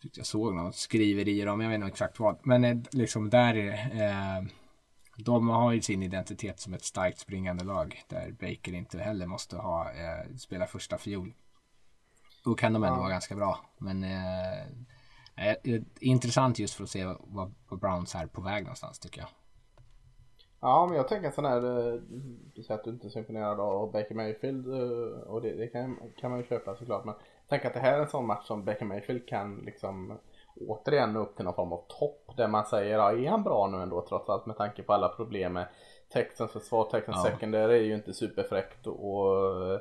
Tyckte jag såg något skriverier om, jag vet inte exakt vad. Men eh, liksom där är eh, de har ju sin identitet som ett starkt springande lag. Där Baker inte heller måste ha, eh, spela första fiol. Då kan de ändå Ja. vara ganska bra. Men eh, eh, intressant just för att se vad, vad Browns är på väg någonstans tycker jag. Ja, men jag tänker en sån här, eh, du säger att du inte är så imponerad av Baker Mayfield eh, och det, det kan, kan man ju köpa såklart. Men jag tänker att det här är en sån match som Baker Mayfield kan liksom återigen nå upp till någon form av topp där man säger, ja är han bra nu ändå trots allt med tanke på alla problem med Texans försvar, Texans Ja. secondary är ju inte superfräckt och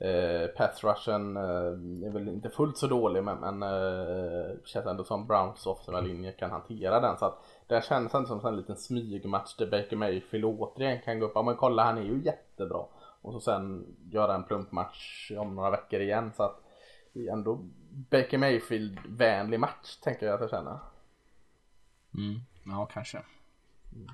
eh, pass rushen eh, är väl inte fullt så dålig men, men eh, känns ändå som Browns offensiva linje kan hantera den så att det känns ändå som en liten smygmatch där Baker Mayfield återigen kan gå upp, ja men kolla han är ju jättebra och så sen göra en plumpmatch om några veckor igen så att det är ändå Baker Mayfield vänlig match tänker jag att jag känner. Mm. Ja, kanske. Eh,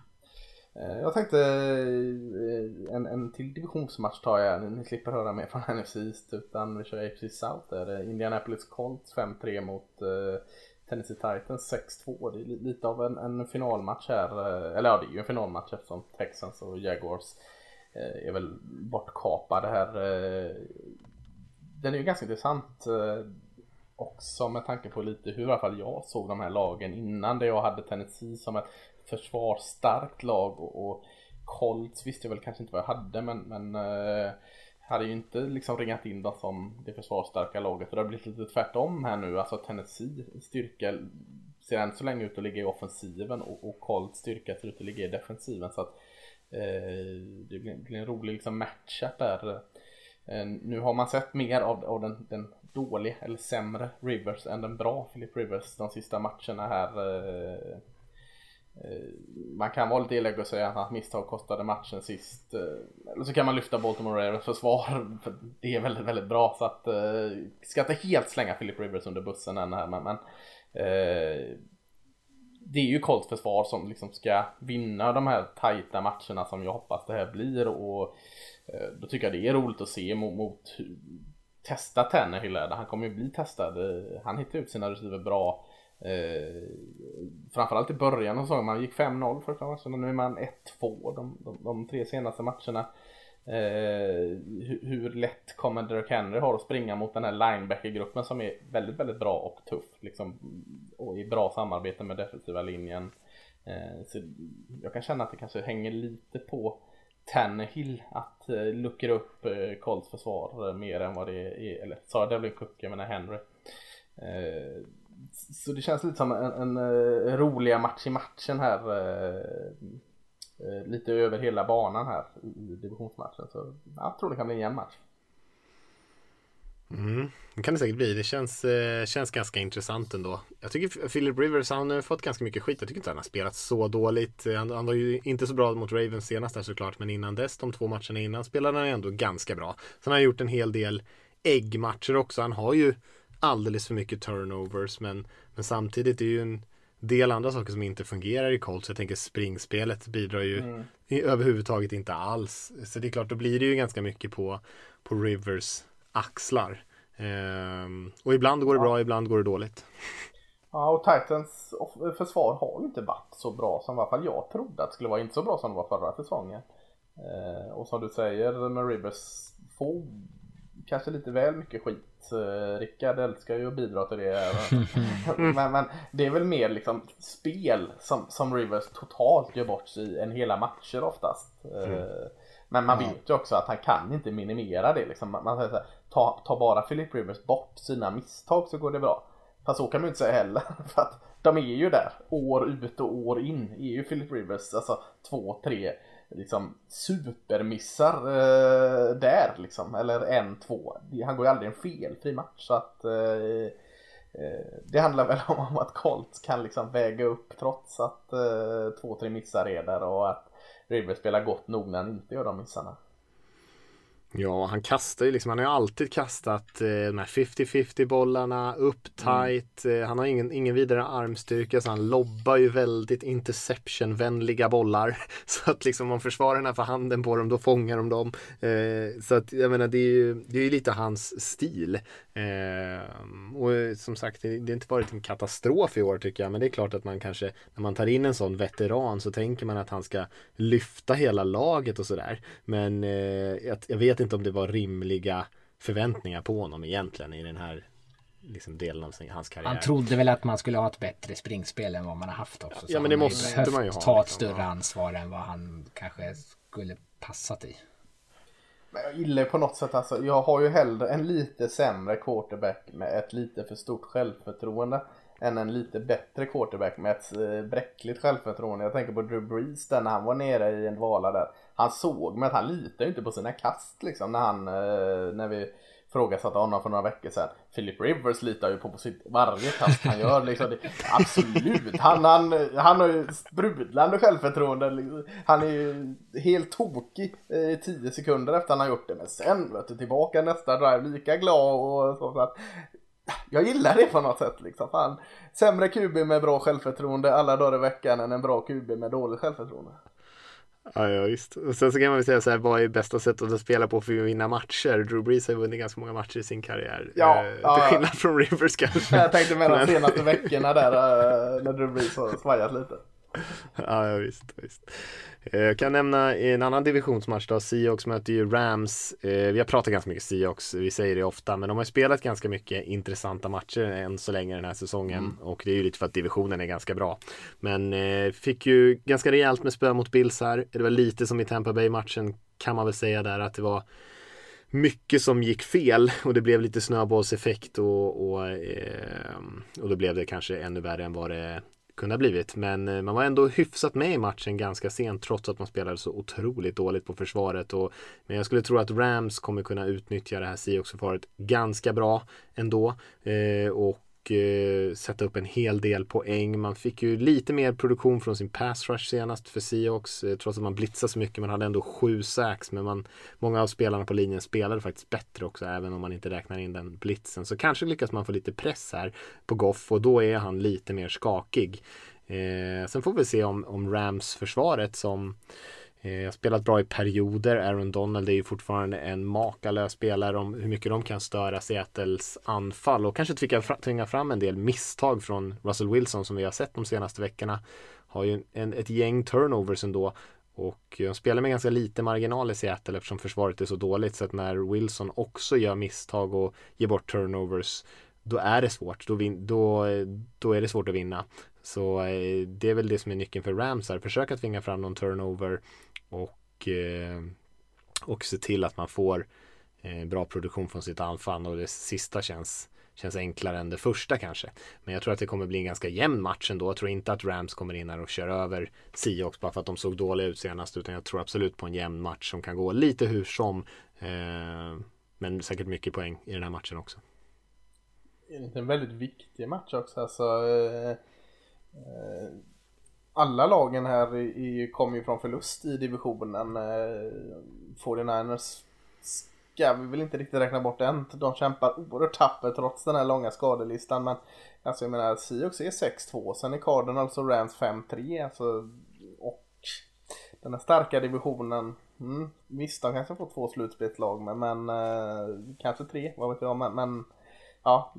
Eh, jag tänkte eh, en, en till divisionsmatch tar jag. Ni slipper höra mer från NFC East utan vi kör AFC South där. Eh, Indianapolis Colts 5-3 mot eh, Tennessee Titans 6-2. Det är lite av en, en finalmatch här. Eller ja, det är ju en finalmatch eftersom Texans och Jaguars eh, är väl bortkapade här. Den är ju ganska intressant eh, också med tanke på lite hur i alla fall jag såg de här lagen innan. Där jag hade Tennessee som ett försvarsstarkt lag och, och Colts visste jag väl kanske inte vad jag hade men, men eh, hade ju inte liksom ringat in dem som det försvarsstarka laget och det har blivit lite tvärtom här nu. Alltså Tennessee styrka ser än så länge ut att ligga i offensiven och, och Colts styrka ser ut att ligga i defensiven så att eh, det blir, blir en rolig liksom matchup där. Eh, nu har man sett mer av, av den, den dåliga eller sämre Rivers än den bra Philip Rivers de sista matcherna här. Eh, Eh, man kan vara lite elak och säga att hans misstag kostade matchen sist. Eh, eller så kan man lyfta Baltimore Ravens försvar. För det är väldigt, väldigt bra. Så att eh, ska inte helt slänga Philip Rivers under bussen än här. Men, men eh, det är ju Colts försvar som liksom ska vinna de här tajta matcherna som jag hoppas det här blir. Och eh, då tycker jag det är roligt att se mot, mot testa Tannehill. Han kommer ju bli testad. Eh, han hittar ut sina receiver bra. Eh, framförallt i början av säsongen, man gick 5-0 första matchen och nu är man 1-2 de, de, de, tre senaste matcherna. Eh, hur, hur, lätt kommer Derek Henry ha att springa mot den här linebacker-gruppen som är väldigt, väldigt bra och tuff liksom, och i bra samarbete med defensiva linjen. Eh, så jag kan känna att det kanske hänger lite på Tannehill att eh, luckra upp eh, Colts försvar eh, mer än vad det är, eller sa jag Devlin Cook, jag menar Henry. Eh, så det känns lite som en, en, en roliga match i matchen här. Eh, eh, lite över hela banan här i divisionsmatchen. Så jag tror det kan bli en jämn match. Mm, det kan det säkert bli. Det känns, eh, känns ganska intressant ändå. Jag tycker Philip Rivers, han har fått ganska mycket skit. Jag tycker inte han har spelat så dåligt. Eh, han, han var ju inte så bra mot Ravens senast där såklart, men innan dess, de två matcherna innan, spelade han ändå ganska bra. Sen har han gjort en hel del äggmatcher också. Han har ju alldeles för mycket turnovers men, men samtidigt är det ju en del andra saker som inte fungerar i Colts. Jag tänker springspelet bidrar ju mm. överhuvudtaget inte alls. Så det är klart, då blir det ju ganska mycket på, på Rivers axlar. Ehm, och ibland går det bra, ibland går det dåligt. Ja, och Titans försvar har ju inte varit så bra som i alla fall jag trodde att det skulle vara. Inte så bra som det var förra säsongen. Ehm, och som du säger med Rivers får kanske lite väl mycket skit. Eh, Rickard älskar ju att bidra till det. men, men, det är väl mer liksom spel som, som Rivers totalt gör bort sig i en hela matcher oftast. Eh, mm. Men man vet ju också att han kan inte minimera det. Liksom. Man säger så här, ta, ta bara Philip Rivers bort sina misstag så går det bra. Fast så kan man ju inte säga heller. För att de är ju där år ut och år in. Är ju Philip Rivers alltså två, tre liksom supermissar eh, där liksom. Eller en, två. Han går ju aldrig en felfri match. Så att eh, eh det handlar väl om att Colts kan liksom väga upp trots att eh, två, tre missar är där och att River spelar gott nog när han inte gör de missarna. Ja, han kastar ju liksom, han har ju alltid kastat eh, de här 50-50 bollarna upp tight. Mm. Eh, han har ingen, ingen vidare armstyrka så han lobbar ju väldigt interception-vänliga bollar. Så att liksom om försvararna får handen på dem då fångar de dem. Eh, så att jag menar det är ju, det är ju lite hans stil. Eh, och som sagt, det, det har inte varit en katastrof i år tycker jag. Men det är klart att man kanske, när man tar in en sån veteran så tänker man att han ska lyfta hela laget och sådär. Men eh, jag, jag vet inte om det var rimliga förväntningar på honom egentligen i den här liksom delen av sin, hans karriär. Han trodde väl att man skulle ha ett bättre springspel än vad man har haft också. Ja, men det måste man ju ha. ta ett liksom. större ansvar än vad han kanske skulle passat i. Men jag gillar på något sätt alltså. Jag har ju hellre en lite sämre quarterback med ett lite för stort självförtroende än en lite bättre quarterback med ett eh, bräckligt självförtroende. Jag tänker på Drew Brees där när han var nere i en dvala där. Han såg men han litar ju inte på sina kast liksom när han, eh, när vi frågasatte honom för några veckor sedan. Philip Rivers litar ju på, på sitt, varje kast han gör. Liksom. Det, absolut, han, han, han har ju sprudlande självförtroende. Liksom. Han är ju helt tokig i tio sekunder efter han har gjort det. Men sen vet du, tillbaka nästa drive lika glad och så. så att, jag gillar det på något sätt liksom. Fan, sämre QB med bra självförtroende alla dagar i veckan än en bra QB med dåligt självförtroende. Ja, ja visst. Och sen så kan man väl säga så här, vad är bästa sättet att spela på för att vinna matcher? Drew Brees har ju vunnit ganska många matcher i sin karriär. Ja, eh, ja, till skillnad från Rivers kanske. Jag tänkte med de senaste veckorna där eh, när Drew Brees har svajat lite. Ja, ja visst, visst. Eh, jag kan nämna en annan divisionsmatch då, Seahawks möter ju Rams. Eh, vi har pratat ganska mycket Seahawks, vi säger det ofta, men de har spelat ganska mycket intressanta matcher än så länge den här säsongen mm. och det är ju lite för att divisionen är ganska bra. Men eh, fick ju ganska rejält med spö mot Bills här. Det var lite som i Tampa Bay-matchen kan man väl säga där att det var mycket som gick fel och det blev lite snöbollseffekt och, och, och då blev det kanske ännu värre än vad det kunde ha blivit. Men eh, man var ändå hyfsat med i matchen ganska sent trots att man spelade så otroligt dåligt på försvaret. Och, men jag skulle tro att Rams kommer kunna utnyttja det här Seahawks-försvaret ganska bra ändå. Eh, och Eh, sätta upp en hel del poäng. Man fick ju lite mer produktion från sin pass rush senast för Seahawks. Eh, trots att man blitzade så mycket. Man hade ändå sju sacks. Men man, många av spelarna på linjen spelade faktiskt bättre också. Även om man inte räknar in den blitzen. Så kanske lyckas man få lite press här på Goff. Och då är han lite mer skakig. Eh, sen får vi se om, om Rams försvaret som Eh, har spelat bra i perioder. Aaron Donald är ju fortfarande en makalös spelare om hur mycket de kan störa Seattles anfall och kanske tvinga, tvinga fram en del misstag från Russell Wilson som vi har sett de senaste veckorna. Har ju en, ett gäng turnovers ändå och de spelar med ganska lite marginal i Seattle eftersom försvaret är så dåligt så att när Wilson också gör misstag och ger bort turnovers då är det svårt. Då, vin, då, då är det svårt att vinna. Så eh, det är väl det som är nyckeln för Rams här. Försöka tvinga fram någon turnover och, eh, och se till att man får eh, bra produktion från sitt anfall och det sista känns känns enklare än det första kanske. Men jag tror att det kommer bli en ganska jämn match ändå. Jag tror inte att Rams kommer in här och kör över Seahawks bara för att de såg dåliga ut senast. Utan jag tror absolut på en jämn match som kan gå lite hur som. Eh, men säkert mycket poäng i den här matchen också. En väldigt viktig match också. Alltså, eh, Eh, alla lagen här i, kommer ju från förlust i divisionen. Eh, 49ers ska vi väl inte riktigt räkna bort än. De kämpar oerhört tappert trots den här långa skadelistan. Men alltså jag menar, Seahawks är 6-2. Sen är Cardinals och Rams 5-3. Alltså, och den här starka divisionen. Mm, visst, de kanske får två slutspelslag men, men eh, kanske tre, vad vet jag. Men, men ja,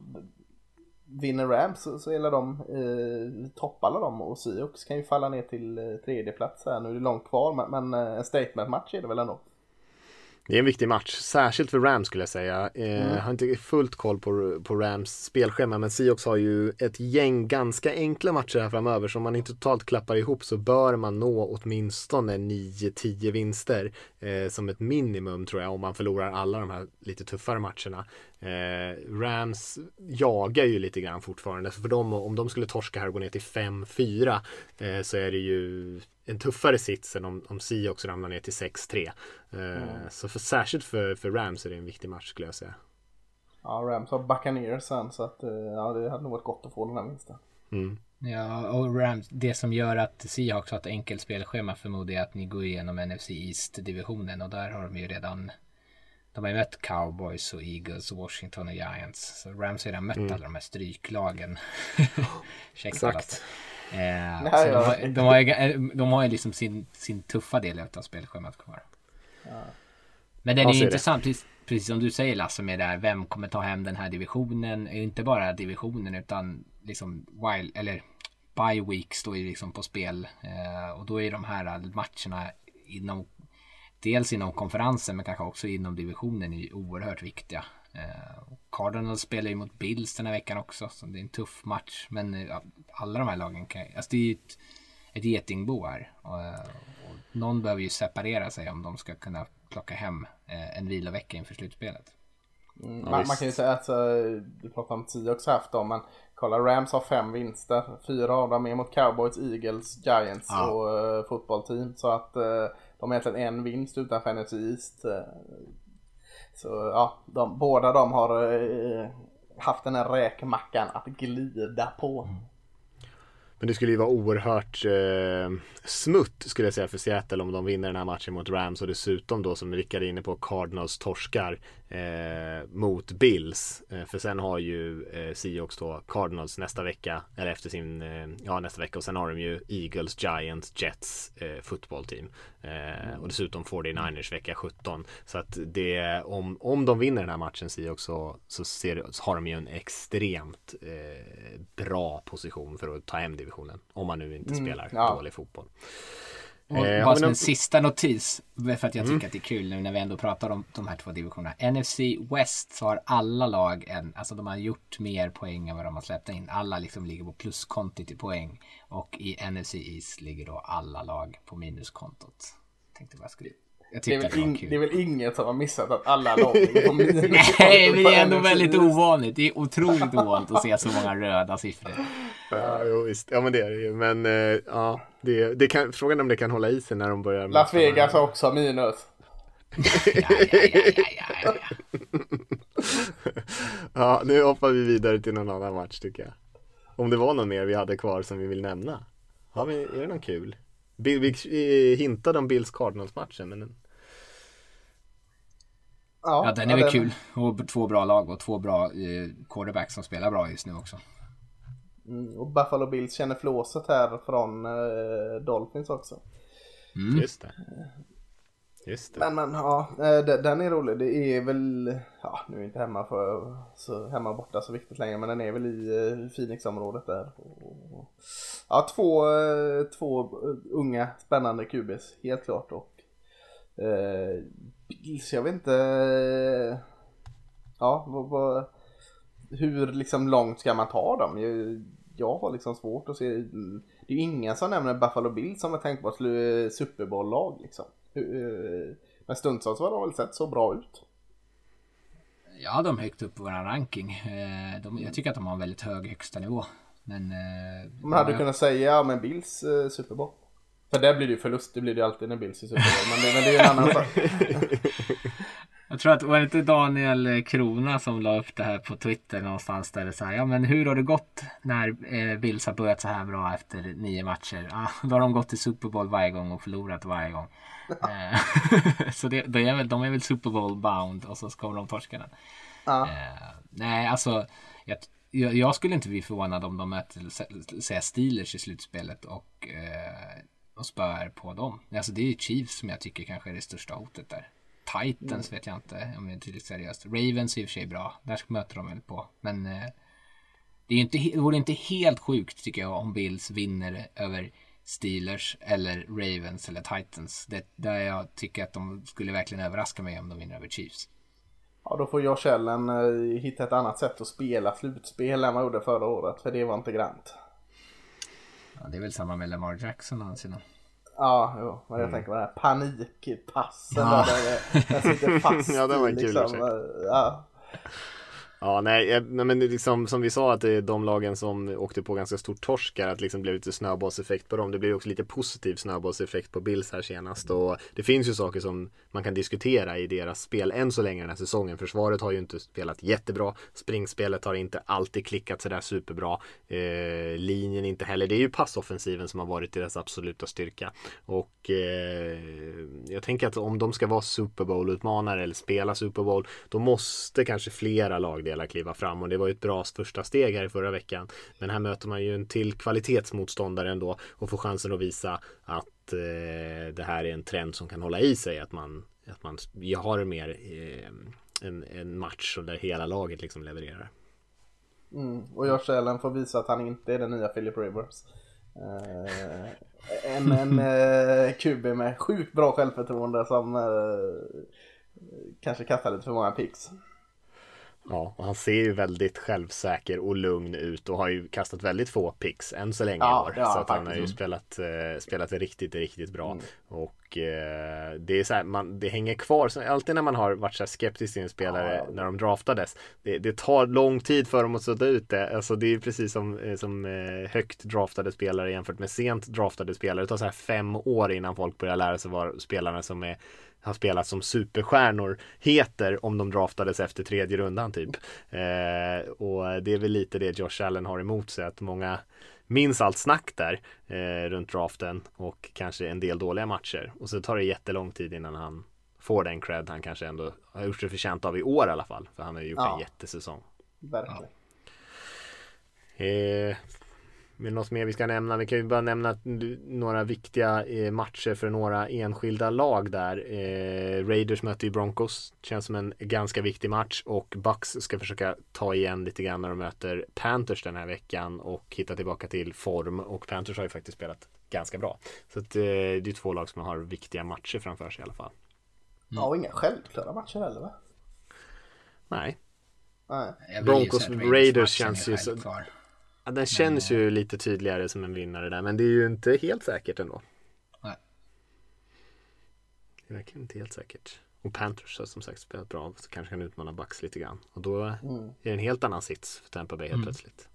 vinner Rams så, så gäller de eh, toppar dem och Seahawks kan ju falla ner till eh, tredje plats här. Nu är det långt kvar men, men eh, en statement-match är det väl ändå. Det är en viktig match, särskilt för Rams skulle jag säga. Eh, mm. har inte fullt koll på, på Rams spelschema, men Seahawks har ju ett gäng ganska enkla matcher här framöver. Så om man inte totalt klappar ihop så bör man nå åtminstone 9-10 vinster eh, som ett minimum tror jag, om man förlorar alla de här lite tuffare matcherna. Eh, Rams jagar ju lite grann fortfarande, så för dem, om de skulle torska här och gå ner till 5-4 eh, så är det ju en tuffare sits än om, om Seahawks ramlar ner till 6-3. Eh, mm. Så för, särskilt för, för Rams är det en viktig match skulle jag säga. Ja, Rams har Buccaneers sen så att eh, ja, det hade nog varit gott att få den här vinsten. Mm. Ja, och Rams, det som gör att Seahawks har ett enkelt spelschema förmodar jag att ni går igenom NFC East-divisionen och där har de ju redan de har ju mött Cowboys och Eagles och Washington och Giants. Så Rams har redan mött mm. alla de här stryklagen. Exakt. Eh, Nej, så ja. de, har, de, har, ju, de har ju liksom sin, sin tuffa del av spelschemat kvar. Ja. Men den är ju intressant, precis, precis som du säger Lasse med det här, vem kommer ta hem den här divisionen? Inte bara divisionen utan liksom wild, eller bye week står ju liksom på spel. Eh, och då är de här matcherna inom dels inom konferensen men kanske också inom divisionen är oerhört viktiga. Eh, Cardinals spelar ju mot Bills den här veckan också, så det är en tuff match. Men eh, alla de här lagen kan alltså det är ju ett, ett getingbo här. Och, eh, och någon behöver ju separera sig om de ska kunna plocka hem en vilovecka inför slutspelet. Mm, man, man, kan ju säga att, du pratar om tio också haft dem, men kolla Rams har fem vinster. Fyra av dem är mot Cowboys, Eagles, Giants ja. och uh, fotbollteam. Så att uh, de har egentligen en vinst utanför NFC East. Eh, så ja, de, båda de har eh, haft den här räkmackan att glida på. Mm. Men det skulle ju vara oerhört eh, smutt skulle jag säga för Seattle om de vinner den här matchen mot Rams och dessutom då som Rickard är inne på Cardinals torskar eh, mot Bills. Eh, för sen har ju eh, Seahawks då Cardinals nästa vecka eller efter sin, eh, ja nästa vecka och sen har de ju Eagles, Giants, Jets eh, fotbollteam. Eh, och dessutom 49ers vecka 17. Så att det, om, om de vinner den här matchen Seahawks så, så, ser, så har de ju en extremt eh, bra position för att ta hem divisionen. Om man nu inte mm, spelar ja. dålig fotboll. Och eh, bara som en sista notis, för att jag tycker mm. att det är kul nu när vi ändå pratar om de här två divisionerna. NFC West så har alla lag en, alltså de har gjort mer poäng än vad de har släppt in. Alla liksom ligger på pluskontot i poäng. Och i NFC East ligger då alla lag på minuskontot. Tänkte bara skriva det, är väl det, det är väl inget som har missat att alla lag Nej, men det är ändå väldigt ovanligt. Det är otroligt ovanligt att se så många röda siffror. Ja, jo, visst. ja men det är det ju. Men uh, ja, det, det kan, frågan är om det kan hålla i sig när de börjar. Las Vegas har också minus. ja, ja, ja, ja, ja, nu hoppar vi vidare till någon annan match tycker jag. Om det var någon mer vi hade kvar som vi vill nämna. Har vi, är det någon kul? Vi hintade om Bills Cardinals-matchen men Ja, ja den är ja, väl den... kul. Och två bra lag och två bra eh, quarterbacks som spelar bra just nu också. Mm, och Buffalo Bills känner flåset här från eh, Dolphins också. Mm. Just det. Just det. Men, men ja, eh, den är rolig. Det är väl, ja nu är inte hemma för så hemma borta så viktigt längre men den är väl i eh, Phoenix-området där. Ja, två, eh, två unga spännande QBs helt klart och eh, Bills, jag vet inte ja, vad, vad, hur liksom långt ska man ta dem? Jag, jag har liksom svårt att se, mm, det är ju ingen som nämner Buffalo Bills som är tänkbart Super Bowl-lag liksom. Eh, men stundtals har de väl sett så bra ut. Ja, de högt upp på vår ranking. Eh, de, jag tycker att de har en väldigt hög högsta nivå. Men... Eh, men hade du kunnat säga, ja men Bills eh, Super Bowl? För där blir det ju förlust, det blir det alltid när Bills är Super Bowl. Men det, men det är ju en annan sak. Jag tror att var det inte Daniel Krona som la upp det här på Twitter någonstans där det så här, ja men hur har det gått när eh, Bills har börjat så här bra efter nio matcher? Ja, då har de gått till Super Bowl varje gång och förlorat varje gång. Eh, så det, det, är väl, de är väl Super Bowl bound och så kommer de torska den. Ja. Eh, nej, alltså jag, jag, skulle inte bli förvånad om de möter säga Steelers i slutspelet och, eh, och spöar på dem. Alltså det är Chiefs som jag tycker kanske är det största hotet där. Titans mm. vet jag inte om det är tillräckligt seriöst. Ravens är i och för sig bra. Där möter de väl på. Men eh, det, är inte, det vore inte helt sjukt tycker jag om Bills vinner över Steelers eller Ravens eller Titans. Det, där jag tycker att de skulle verkligen överraska mig om de vinner över Chiefs. Ja, då får Josh Allen eh, hitta ett annat sätt att spela slutspel än vad gjorde förra året. För det var inte grant. Ja, det är väl samma med Lamar Jackson å Ja, jo, men jag mm. tänker på den här panikpassen ja. där det, sitter fast Ja, det var en kul liksom, ja. Ja, nej, eh, men liksom, som vi sa att det är de lagen som åkte på ganska stort torskar att liksom blev lite snöbollseffekt på dem. Det blev också lite positiv snöbollseffekt på Bills här senast och det finns ju saker som man kan diskutera i deras spel än så länge den här säsongen. Försvaret har ju inte spelat jättebra. Springspelet har inte alltid klickat sådär superbra. Eh, linjen inte heller. Det är ju passoffensiven som har varit deras absoluta styrka och eh, jag tänker att om de ska vara Super Bowl-utmanare eller spela Super Bowl då måste kanske flera lag lagdelar kliva fram och det var ju ett bra första steg här i förra veckan. Men här möter man ju en till kvalitetsmotståndare ändå och får chansen att visa att eh, det här är en trend som kan hålla i sig. Att man, att man har mer eh, en, en match där hela laget liksom levererar. Mm, och Josh Allen får visa att han inte är den nya Philip Rivers. Eh, en en eh, QB med sjukt bra självförtroende som eh, kanske kastar lite för många picks. Ja, och han ser ju väldigt självsäker och lugn ut och har ju kastat väldigt få picks än så länge ja, i år. Ja, så att han har ju spelat, eh, spelat riktigt, riktigt bra. Mm. Och eh, det är så här, man, det hänger kvar. Så alltid när man har varit så här skeptisk till en spelare ja, när de draftades. Det, det, tar lång tid för dem att sudda ut det. Alltså det är precis som, eh, som eh, högt draftade spelare jämfört med sent draftade spelare. Det tar så här fem år innan folk börjar lära sig vad spelarna som är har spelat som superstjärnor heter om de draftades efter tredje rundan typ. Eh, och det är väl lite det Josh Allen har emot sig att många minns allt snack där eh, runt draften och kanske en del dåliga matcher och så tar det jättelång tid innan han får den cred han kanske ändå har gjort sig förtjänt av i år i alla fall för han har ju gjort ja. en jättesäsong. Verkligen. Eh, med något mer vi ska nämna? Vi kan ju bara nämna några viktiga eh, matcher för några enskilda lag där. Eh, Raiders möter ju Broncos. Känns som en ganska viktig match och Bucks ska försöka ta igen lite grann när de möter Panthers den här veckan och hitta tillbaka till form och Panthers har ju faktiskt spelat ganska bra. Så att, eh, det är två lag som har viktiga matcher framför sig i alla fall. Mm. Ja, och inga självklara matcher heller va? Nej. Nej. Broncos Raiders känns ju så... Kvar. Ja, den känns men, ju lite tydligare som en vinnare där, men det är ju inte helt säkert ändå. Nej. Det är verkligen inte helt säkert. Och Panthers har som sagt spelat bra, så kanske kan utmana Bucks lite grann. Och då mm. är det en helt annan sits för Tampa Bay helt mm. plötsligt.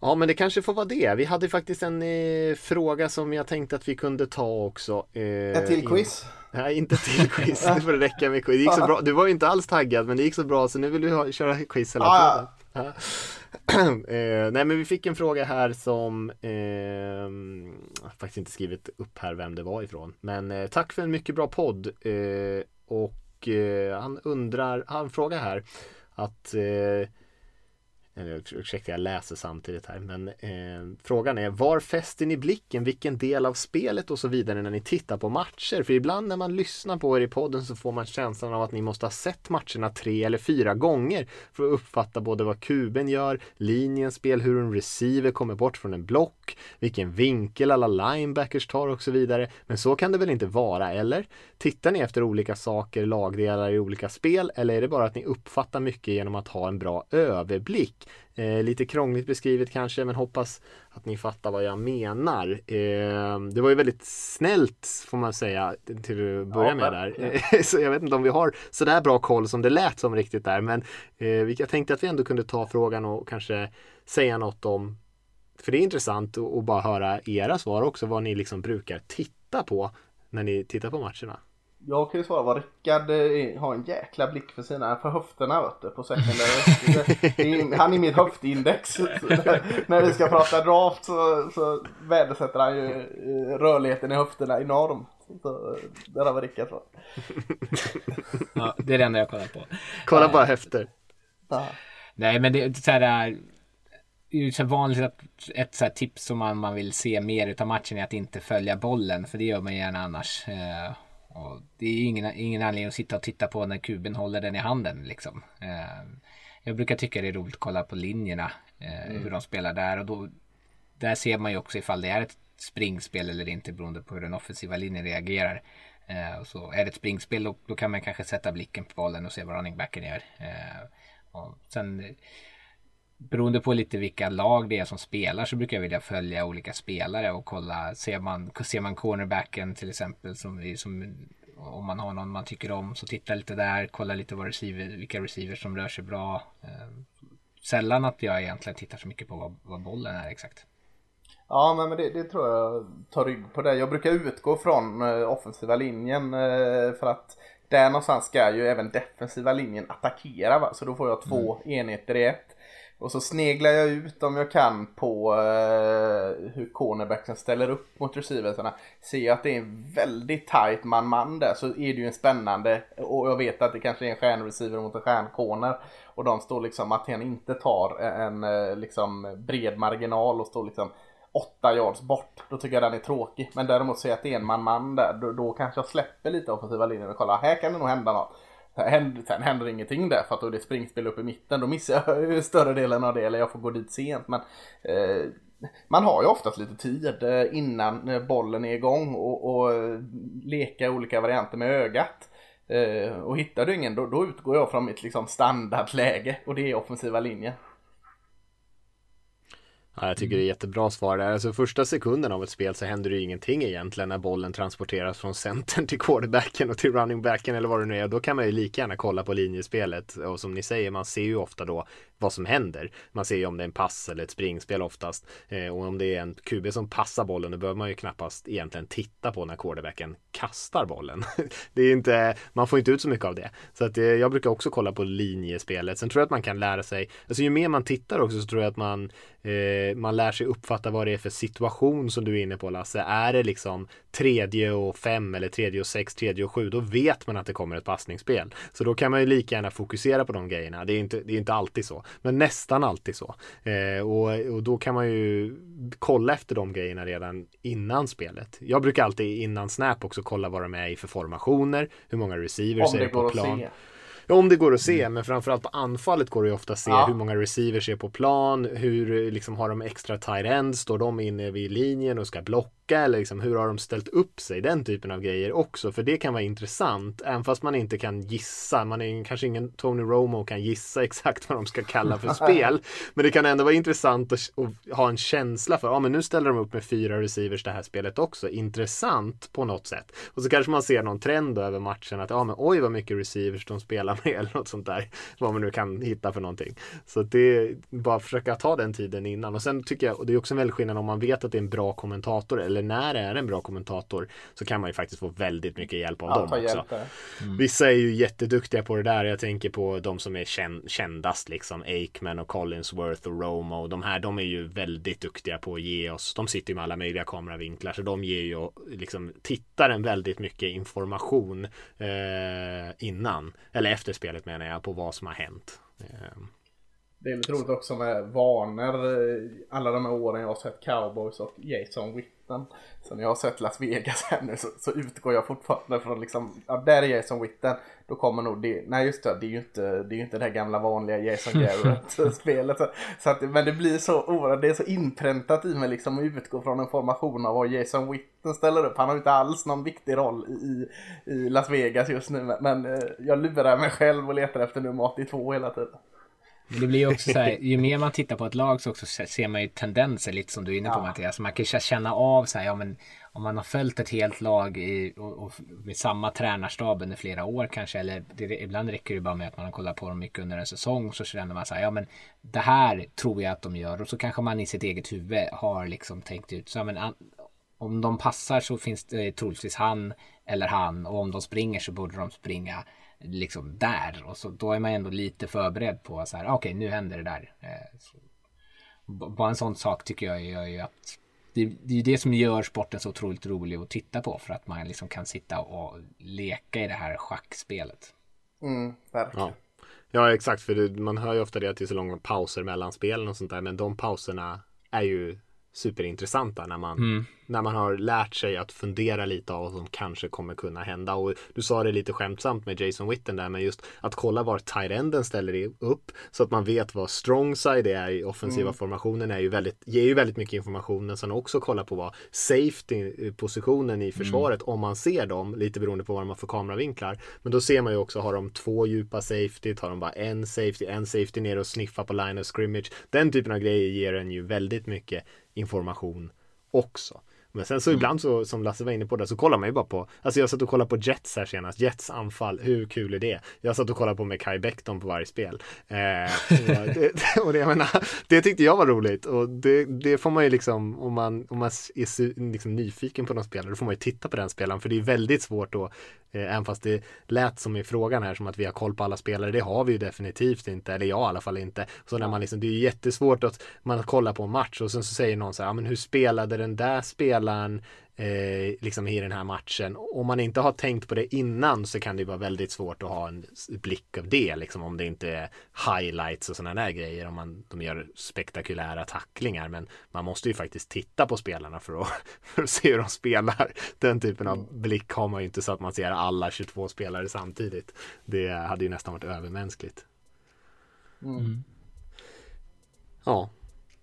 Ja men det kanske får vara det. Vi hade faktiskt en eh, fråga som jag tänkte att vi kunde ta också. Eh, ett till quiz? In... Nej inte till quiz, det får räcka med quiz. Det gick så bra. Du var ju inte alls taggad men det gick så bra så nu vill du ha, köra quiz hela tiden. Ja. eh, nej men vi fick en fråga här som eh, Jag har faktiskt inte skrivit upp här vem det var ifrån. Men eh, tack för en mycket bra podd. Eh, och eh, han undrar, han frågar här att eh, ursäkta jag läser samtidigt här men eh, frågan är var fäster ni blicken vilken del av spelet och så vidare när ni tittar på matcher för ibland när man lyssnar på er i podden så får man känslan av att ni måste ha sett matcherna tre eller fyra gånger för att uppfatta både vad kuben gör, linjens spel, hur en receiver kommer bort från en block, vilken vinkel alla linebackers tar och så vidare. Men så kan det väl inte vara, eller? Tittar ni efter olika saker, lagdelar i olika spel eller är det bara att ni uppfattar mycket genom att ha en bra överblick? Eh, lite krångligt beskrivet kanske, men hoppas att ni fattar vad jag menar. Eh, det var ju väldigt snällt får man säga till att börja ja, med där. Ja. så jag vet inte om vi har sådär bra koll som det lät som riktigt där, men eh, jag tänkte att vi ändå kunde ta frågan och kanske säga något om för det är intressant att bara höra era svar också, vad ni liksom brukar titta på när ni tittar på matcherna. Jag kan ju svara vad Rickard eh, har en jäkla blick för sina, för höfterna vet du, på secondary. han är mitt höftindex. när vi ska prata draft så, så värdesätter han ju eh, rörligheten i höfterna enormt. Så eh, där har vi Rickard svar. ja, det är det enda jag kollar på. Kolla bara höfter. Ja. Nej men det är så här det är ju så vanligt att ett så tips som man, man vill se mer utav matchen är att inte följa bollen för det gör man gärna annars. Och det är ingen, ingen anledning att sitta och titta på när kuben håller den i handen. Liksom. Eh, jag brukar tycka det är roligt att kolla på linjerna, eh, mm. hur de spelar där. Och då, där ser man ju också ifall det är ett springspel eller inte beroende på hur den offensiva linjen reagerar. Eh, och så är det ett springspel då, då, kan man kanske sätta blicken på bollen och se vad running backen gör. Och sen beroende på lite vilka lag det är som spelar så brukar jag vilja följa olika spelare och kolla, ser man, ser man cornerbacken till exempel som, som om man har någon man tycker om så titta lite där, kolla lite vad receiver, vilka receivers som rör sig bra. Eh, sällan att jag egentligen tittar så mycket på vad, vad bollen är exakt. Ja men det, det, tror jag tar rygg på det. Jag brukar utgå från eh, offensiva linjen eh, för att där någonstans ska ju även defensiva linjen attackera va? så då får jag två mm. enheter i ett. Och så sneglar jag ut om jag kan på eh, hur cornerbacken ställer upp mot receiversarna. Ser jag att det är en väldigt tight man-man där så är det ju en spännande och jag vet att det kanske är en stjärnreceiver mot en stjärncorner. Och de står liksom att han inte tar en eh, liksom bred marginal och står liksom åtta yards bort. Då tycker jag den är tråkig. Men däremot ser jag att det är en man-man där. Då, då kanske jag släpper lite offensiva linjen och kollar. Här kan det nog hända något. Sen händer ingenting där för att då är det springspel upp i mitten. Då missar jag större delen av det eller jag får gå dit sent. Men eh, man har ju oftast lite tid eh, innan eh, bollen är igång och, och eh, leka olika varianter med ögat. Eh, och hittar du ingen då, då utgår jag från mitt liksom standardläge och det är offensiva linjen. Ja, jag tycker det är jättebra svar där. Alltså första sekunden av ett spel så händer det ju ingenting egentligen när bollen transporteras från centern till quarterbacken och till runningbacken eller vad det nu är. Då kan man ju lika gärna kolla på linjespelet och som ni säger, man ser ju ofta då vad som händer. Man ser ju om det är en pass eller ett springspel oftast. Eh, och om det är en QB som passar bollen, då behöver man ju knappast egentligen titta på när quarterbacken kastar bollen. det är inte, man får inte ut så mycket av det. Så att eh, jag brukar också kolla på linjespelet. Sen tror jag att man kan lära sig, alltså ju mer man tittar också så tror jag att man eh, man lär sig uppfatta vad det är för situation som du är inne på Lasse. Är det liksom tredje och fem eller tredje och sex, tredje och sju, då vet man att det kommer ett passningsspel. Så då kan man ju lika gärna fokusera på de grejerna. Det är inte, det är inte alltid så, men nästan alltid så. Eh, och, och då kan man ju kolla efter de grejerna redan innan spelet. Jag brukar alltid innan Snap också kolla vad de är i för formationer, hur många receivers är det på plan. Ja, om det går att se, mm. men framförallt på anfallet går det ju ofta att se ja. hur många receivers är på plan, hur liksom har de extra tight ends, står de inne vid linjen och ska blocka lucka eller liksom, hur har de ställt upp sig? Den typen av grejer också, för det kan vara intressant, även fast man inte kan gissa. Man är kanske ingen Tony Romo kan gissa exakt vad de ska kalla för spel, men det kan ändå vara intressant att, att ha en känsla för, ja, men nu ställer de upp med fyra receivers det här spelet också. Intressant på något sätt. Och så kanske man ser någon trend över matchen att, ja, men oj vad mycket receivers de spelar med eller något sånt där. Vad man nu kan hitta för någonting. Så det är bara försöka ta den tiden innan. Och sen tycker jag, och det är också en väldig skillnad om man vet att det är en bra kommentator eller när det är en bra kommentator så kan man ju faktiskt få väldigt mycket hjälp av ja, dem också. Mm. Vissa är ju jätteduktiga på det där. Jag tänker på de som är kändast liksom. Aikman och Collinsworth och Romo. De här, de är ju väldigt duktiga på att ge oss. De sitter ju med alla möjliga kameravinklar så de ger ju liksom tittaren väldigt mycket information eh, innan eller efter spelet menar jag på vad som har hänt. Eh. Det är lite roligt också med vanor. eh, Alla de här åren jag har sett Cowboys och Jason Witten. Så när jag har sett Las Vegas här nu så, så utgår jag fortfarande från liksom, ja där är Jason Witten. Då kommer nog det, nej just det, det är ju inte det, är ju inte det här gamla vanliga Jason Garrett-spelet. Så, så att, men det blir så oerhört, det är så inpräntat i mig liksom att utgå från en formation av vad Jason Witten ställer upp. Han har inte alls någon viktig roll i, i, i Las Vegas just nu. Men, men eh, jag lurar mig själv och letar efter nummer 82 hela tiden. Men det blir ju också så här, ju mer man tittar på ett lag så också ser man ju tendenser lite som du är inne på Ja. Mattias. Man kan känna av så här, ja men om man har följt ett helt lag i, och, och med samma tränarstab under flera år kanske, eller det, ibland räcker det bara med att man har kollat på dem mycket under en säsong så känner man så här, ja men det här tror jag att de gör och så kanske man i sitt eget huvud har liksom tänkt ut så, ja, men om de passar så finns det troligtvis han eller han och om de springer så borde de springa liksom där och så då är man ändå lite förberedd på så här okej nu händer det där. Eh, så, bara en sån sak tycker jag gör ju att det, det är det som gör sporten så otroligt rolig att titta på för att man liksom kan sitta och leka i det här schackspelet. Mm, verkligen. Ja. ja, exakt. För man hör ju ofta det att det är så långa pauser mellan spelen och sånt där. Men de pauserna är ju superintressanta när man, när man har lärt sig att fundera lite av vad som kanske kommer kunna hända. Och du sa det lite skämtsamt med Jason Witten där, men just att kolla var tight-enden ställer upp så att man vet vad strong side är i offensiva formationen är ju väldigt, ger ju väldigt mycket information. Men sen också kolla på vad safety positionen i försvaret om man ser dem, lite beroende på vad man får kameravinklar. Men då ser man ju också, har de två djupa safety, tar de bara en safety, en safety ner och sniffar på line of scrimmage. Den typen av grejer ger en ju väldigt mycket information också. Men sen så ibland så, som Lasse var inne på där, så kollar man ju bara på, alltså jag satt och kollade på Jets här senast, Jets anfall, hur kul är det? Jag satt och kollade på med Kai Becton på varje spel. Eh, och, det, och det, jag menar, det tyckte jag var roligt och det, det får man ju liksom, om man, om man är liksom nyfiken på någon spelare, då får man ju titta på den spelaren, för det är väldigt svårt att Eh, Även fast det lät som i frågan här som att vi har koll på alla spelare. Det har vi ju definitivt inte. Eller jag i alla fall inte. Så när man liksom, det är jättesvårt att man kollar på en match och sen så säger någon så här, ja, men hur spelade den där spelaren eh, liksom i den här matchen? Om man inte har tänkt på det innan så kan det vara väldigt svårt att ha en blick av det. Liksom om det inte är highlights och sådana där grejer. Om man, de gör spektakulära tacklingar. Men man måste ju faktiskt titta på spelarna för att, för att se hur de spelar. Den typen av blick har man ju inte så att man ser alla 22 spelare samtidigt. Det hade ju nästan varit övermänskligt. Ja.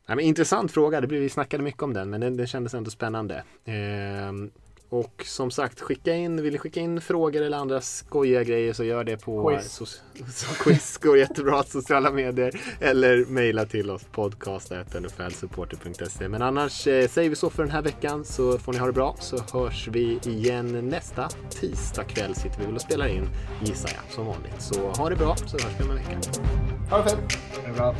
Nej, men intressant fråga, det blev, vi snackade mycket om den men den, den kändes ändå spännande. Ehm, och som sagt, skicka in, vill ni skicka in frågor eller andra skojiga grejer så gör det på Quiz. So, so, quiz går jättebra sociala medier eller mejla till oss podcast.nflsupporter.se Men annars eh, säger vi så för den här veckan så får ni ha det bra så hörs vi igen nästa tisdag kväll sitter vi väl och spelar in gissar jag som vanligt. Så ha det bra så hörs vi om en vecka. Ha det fint! Det är bra.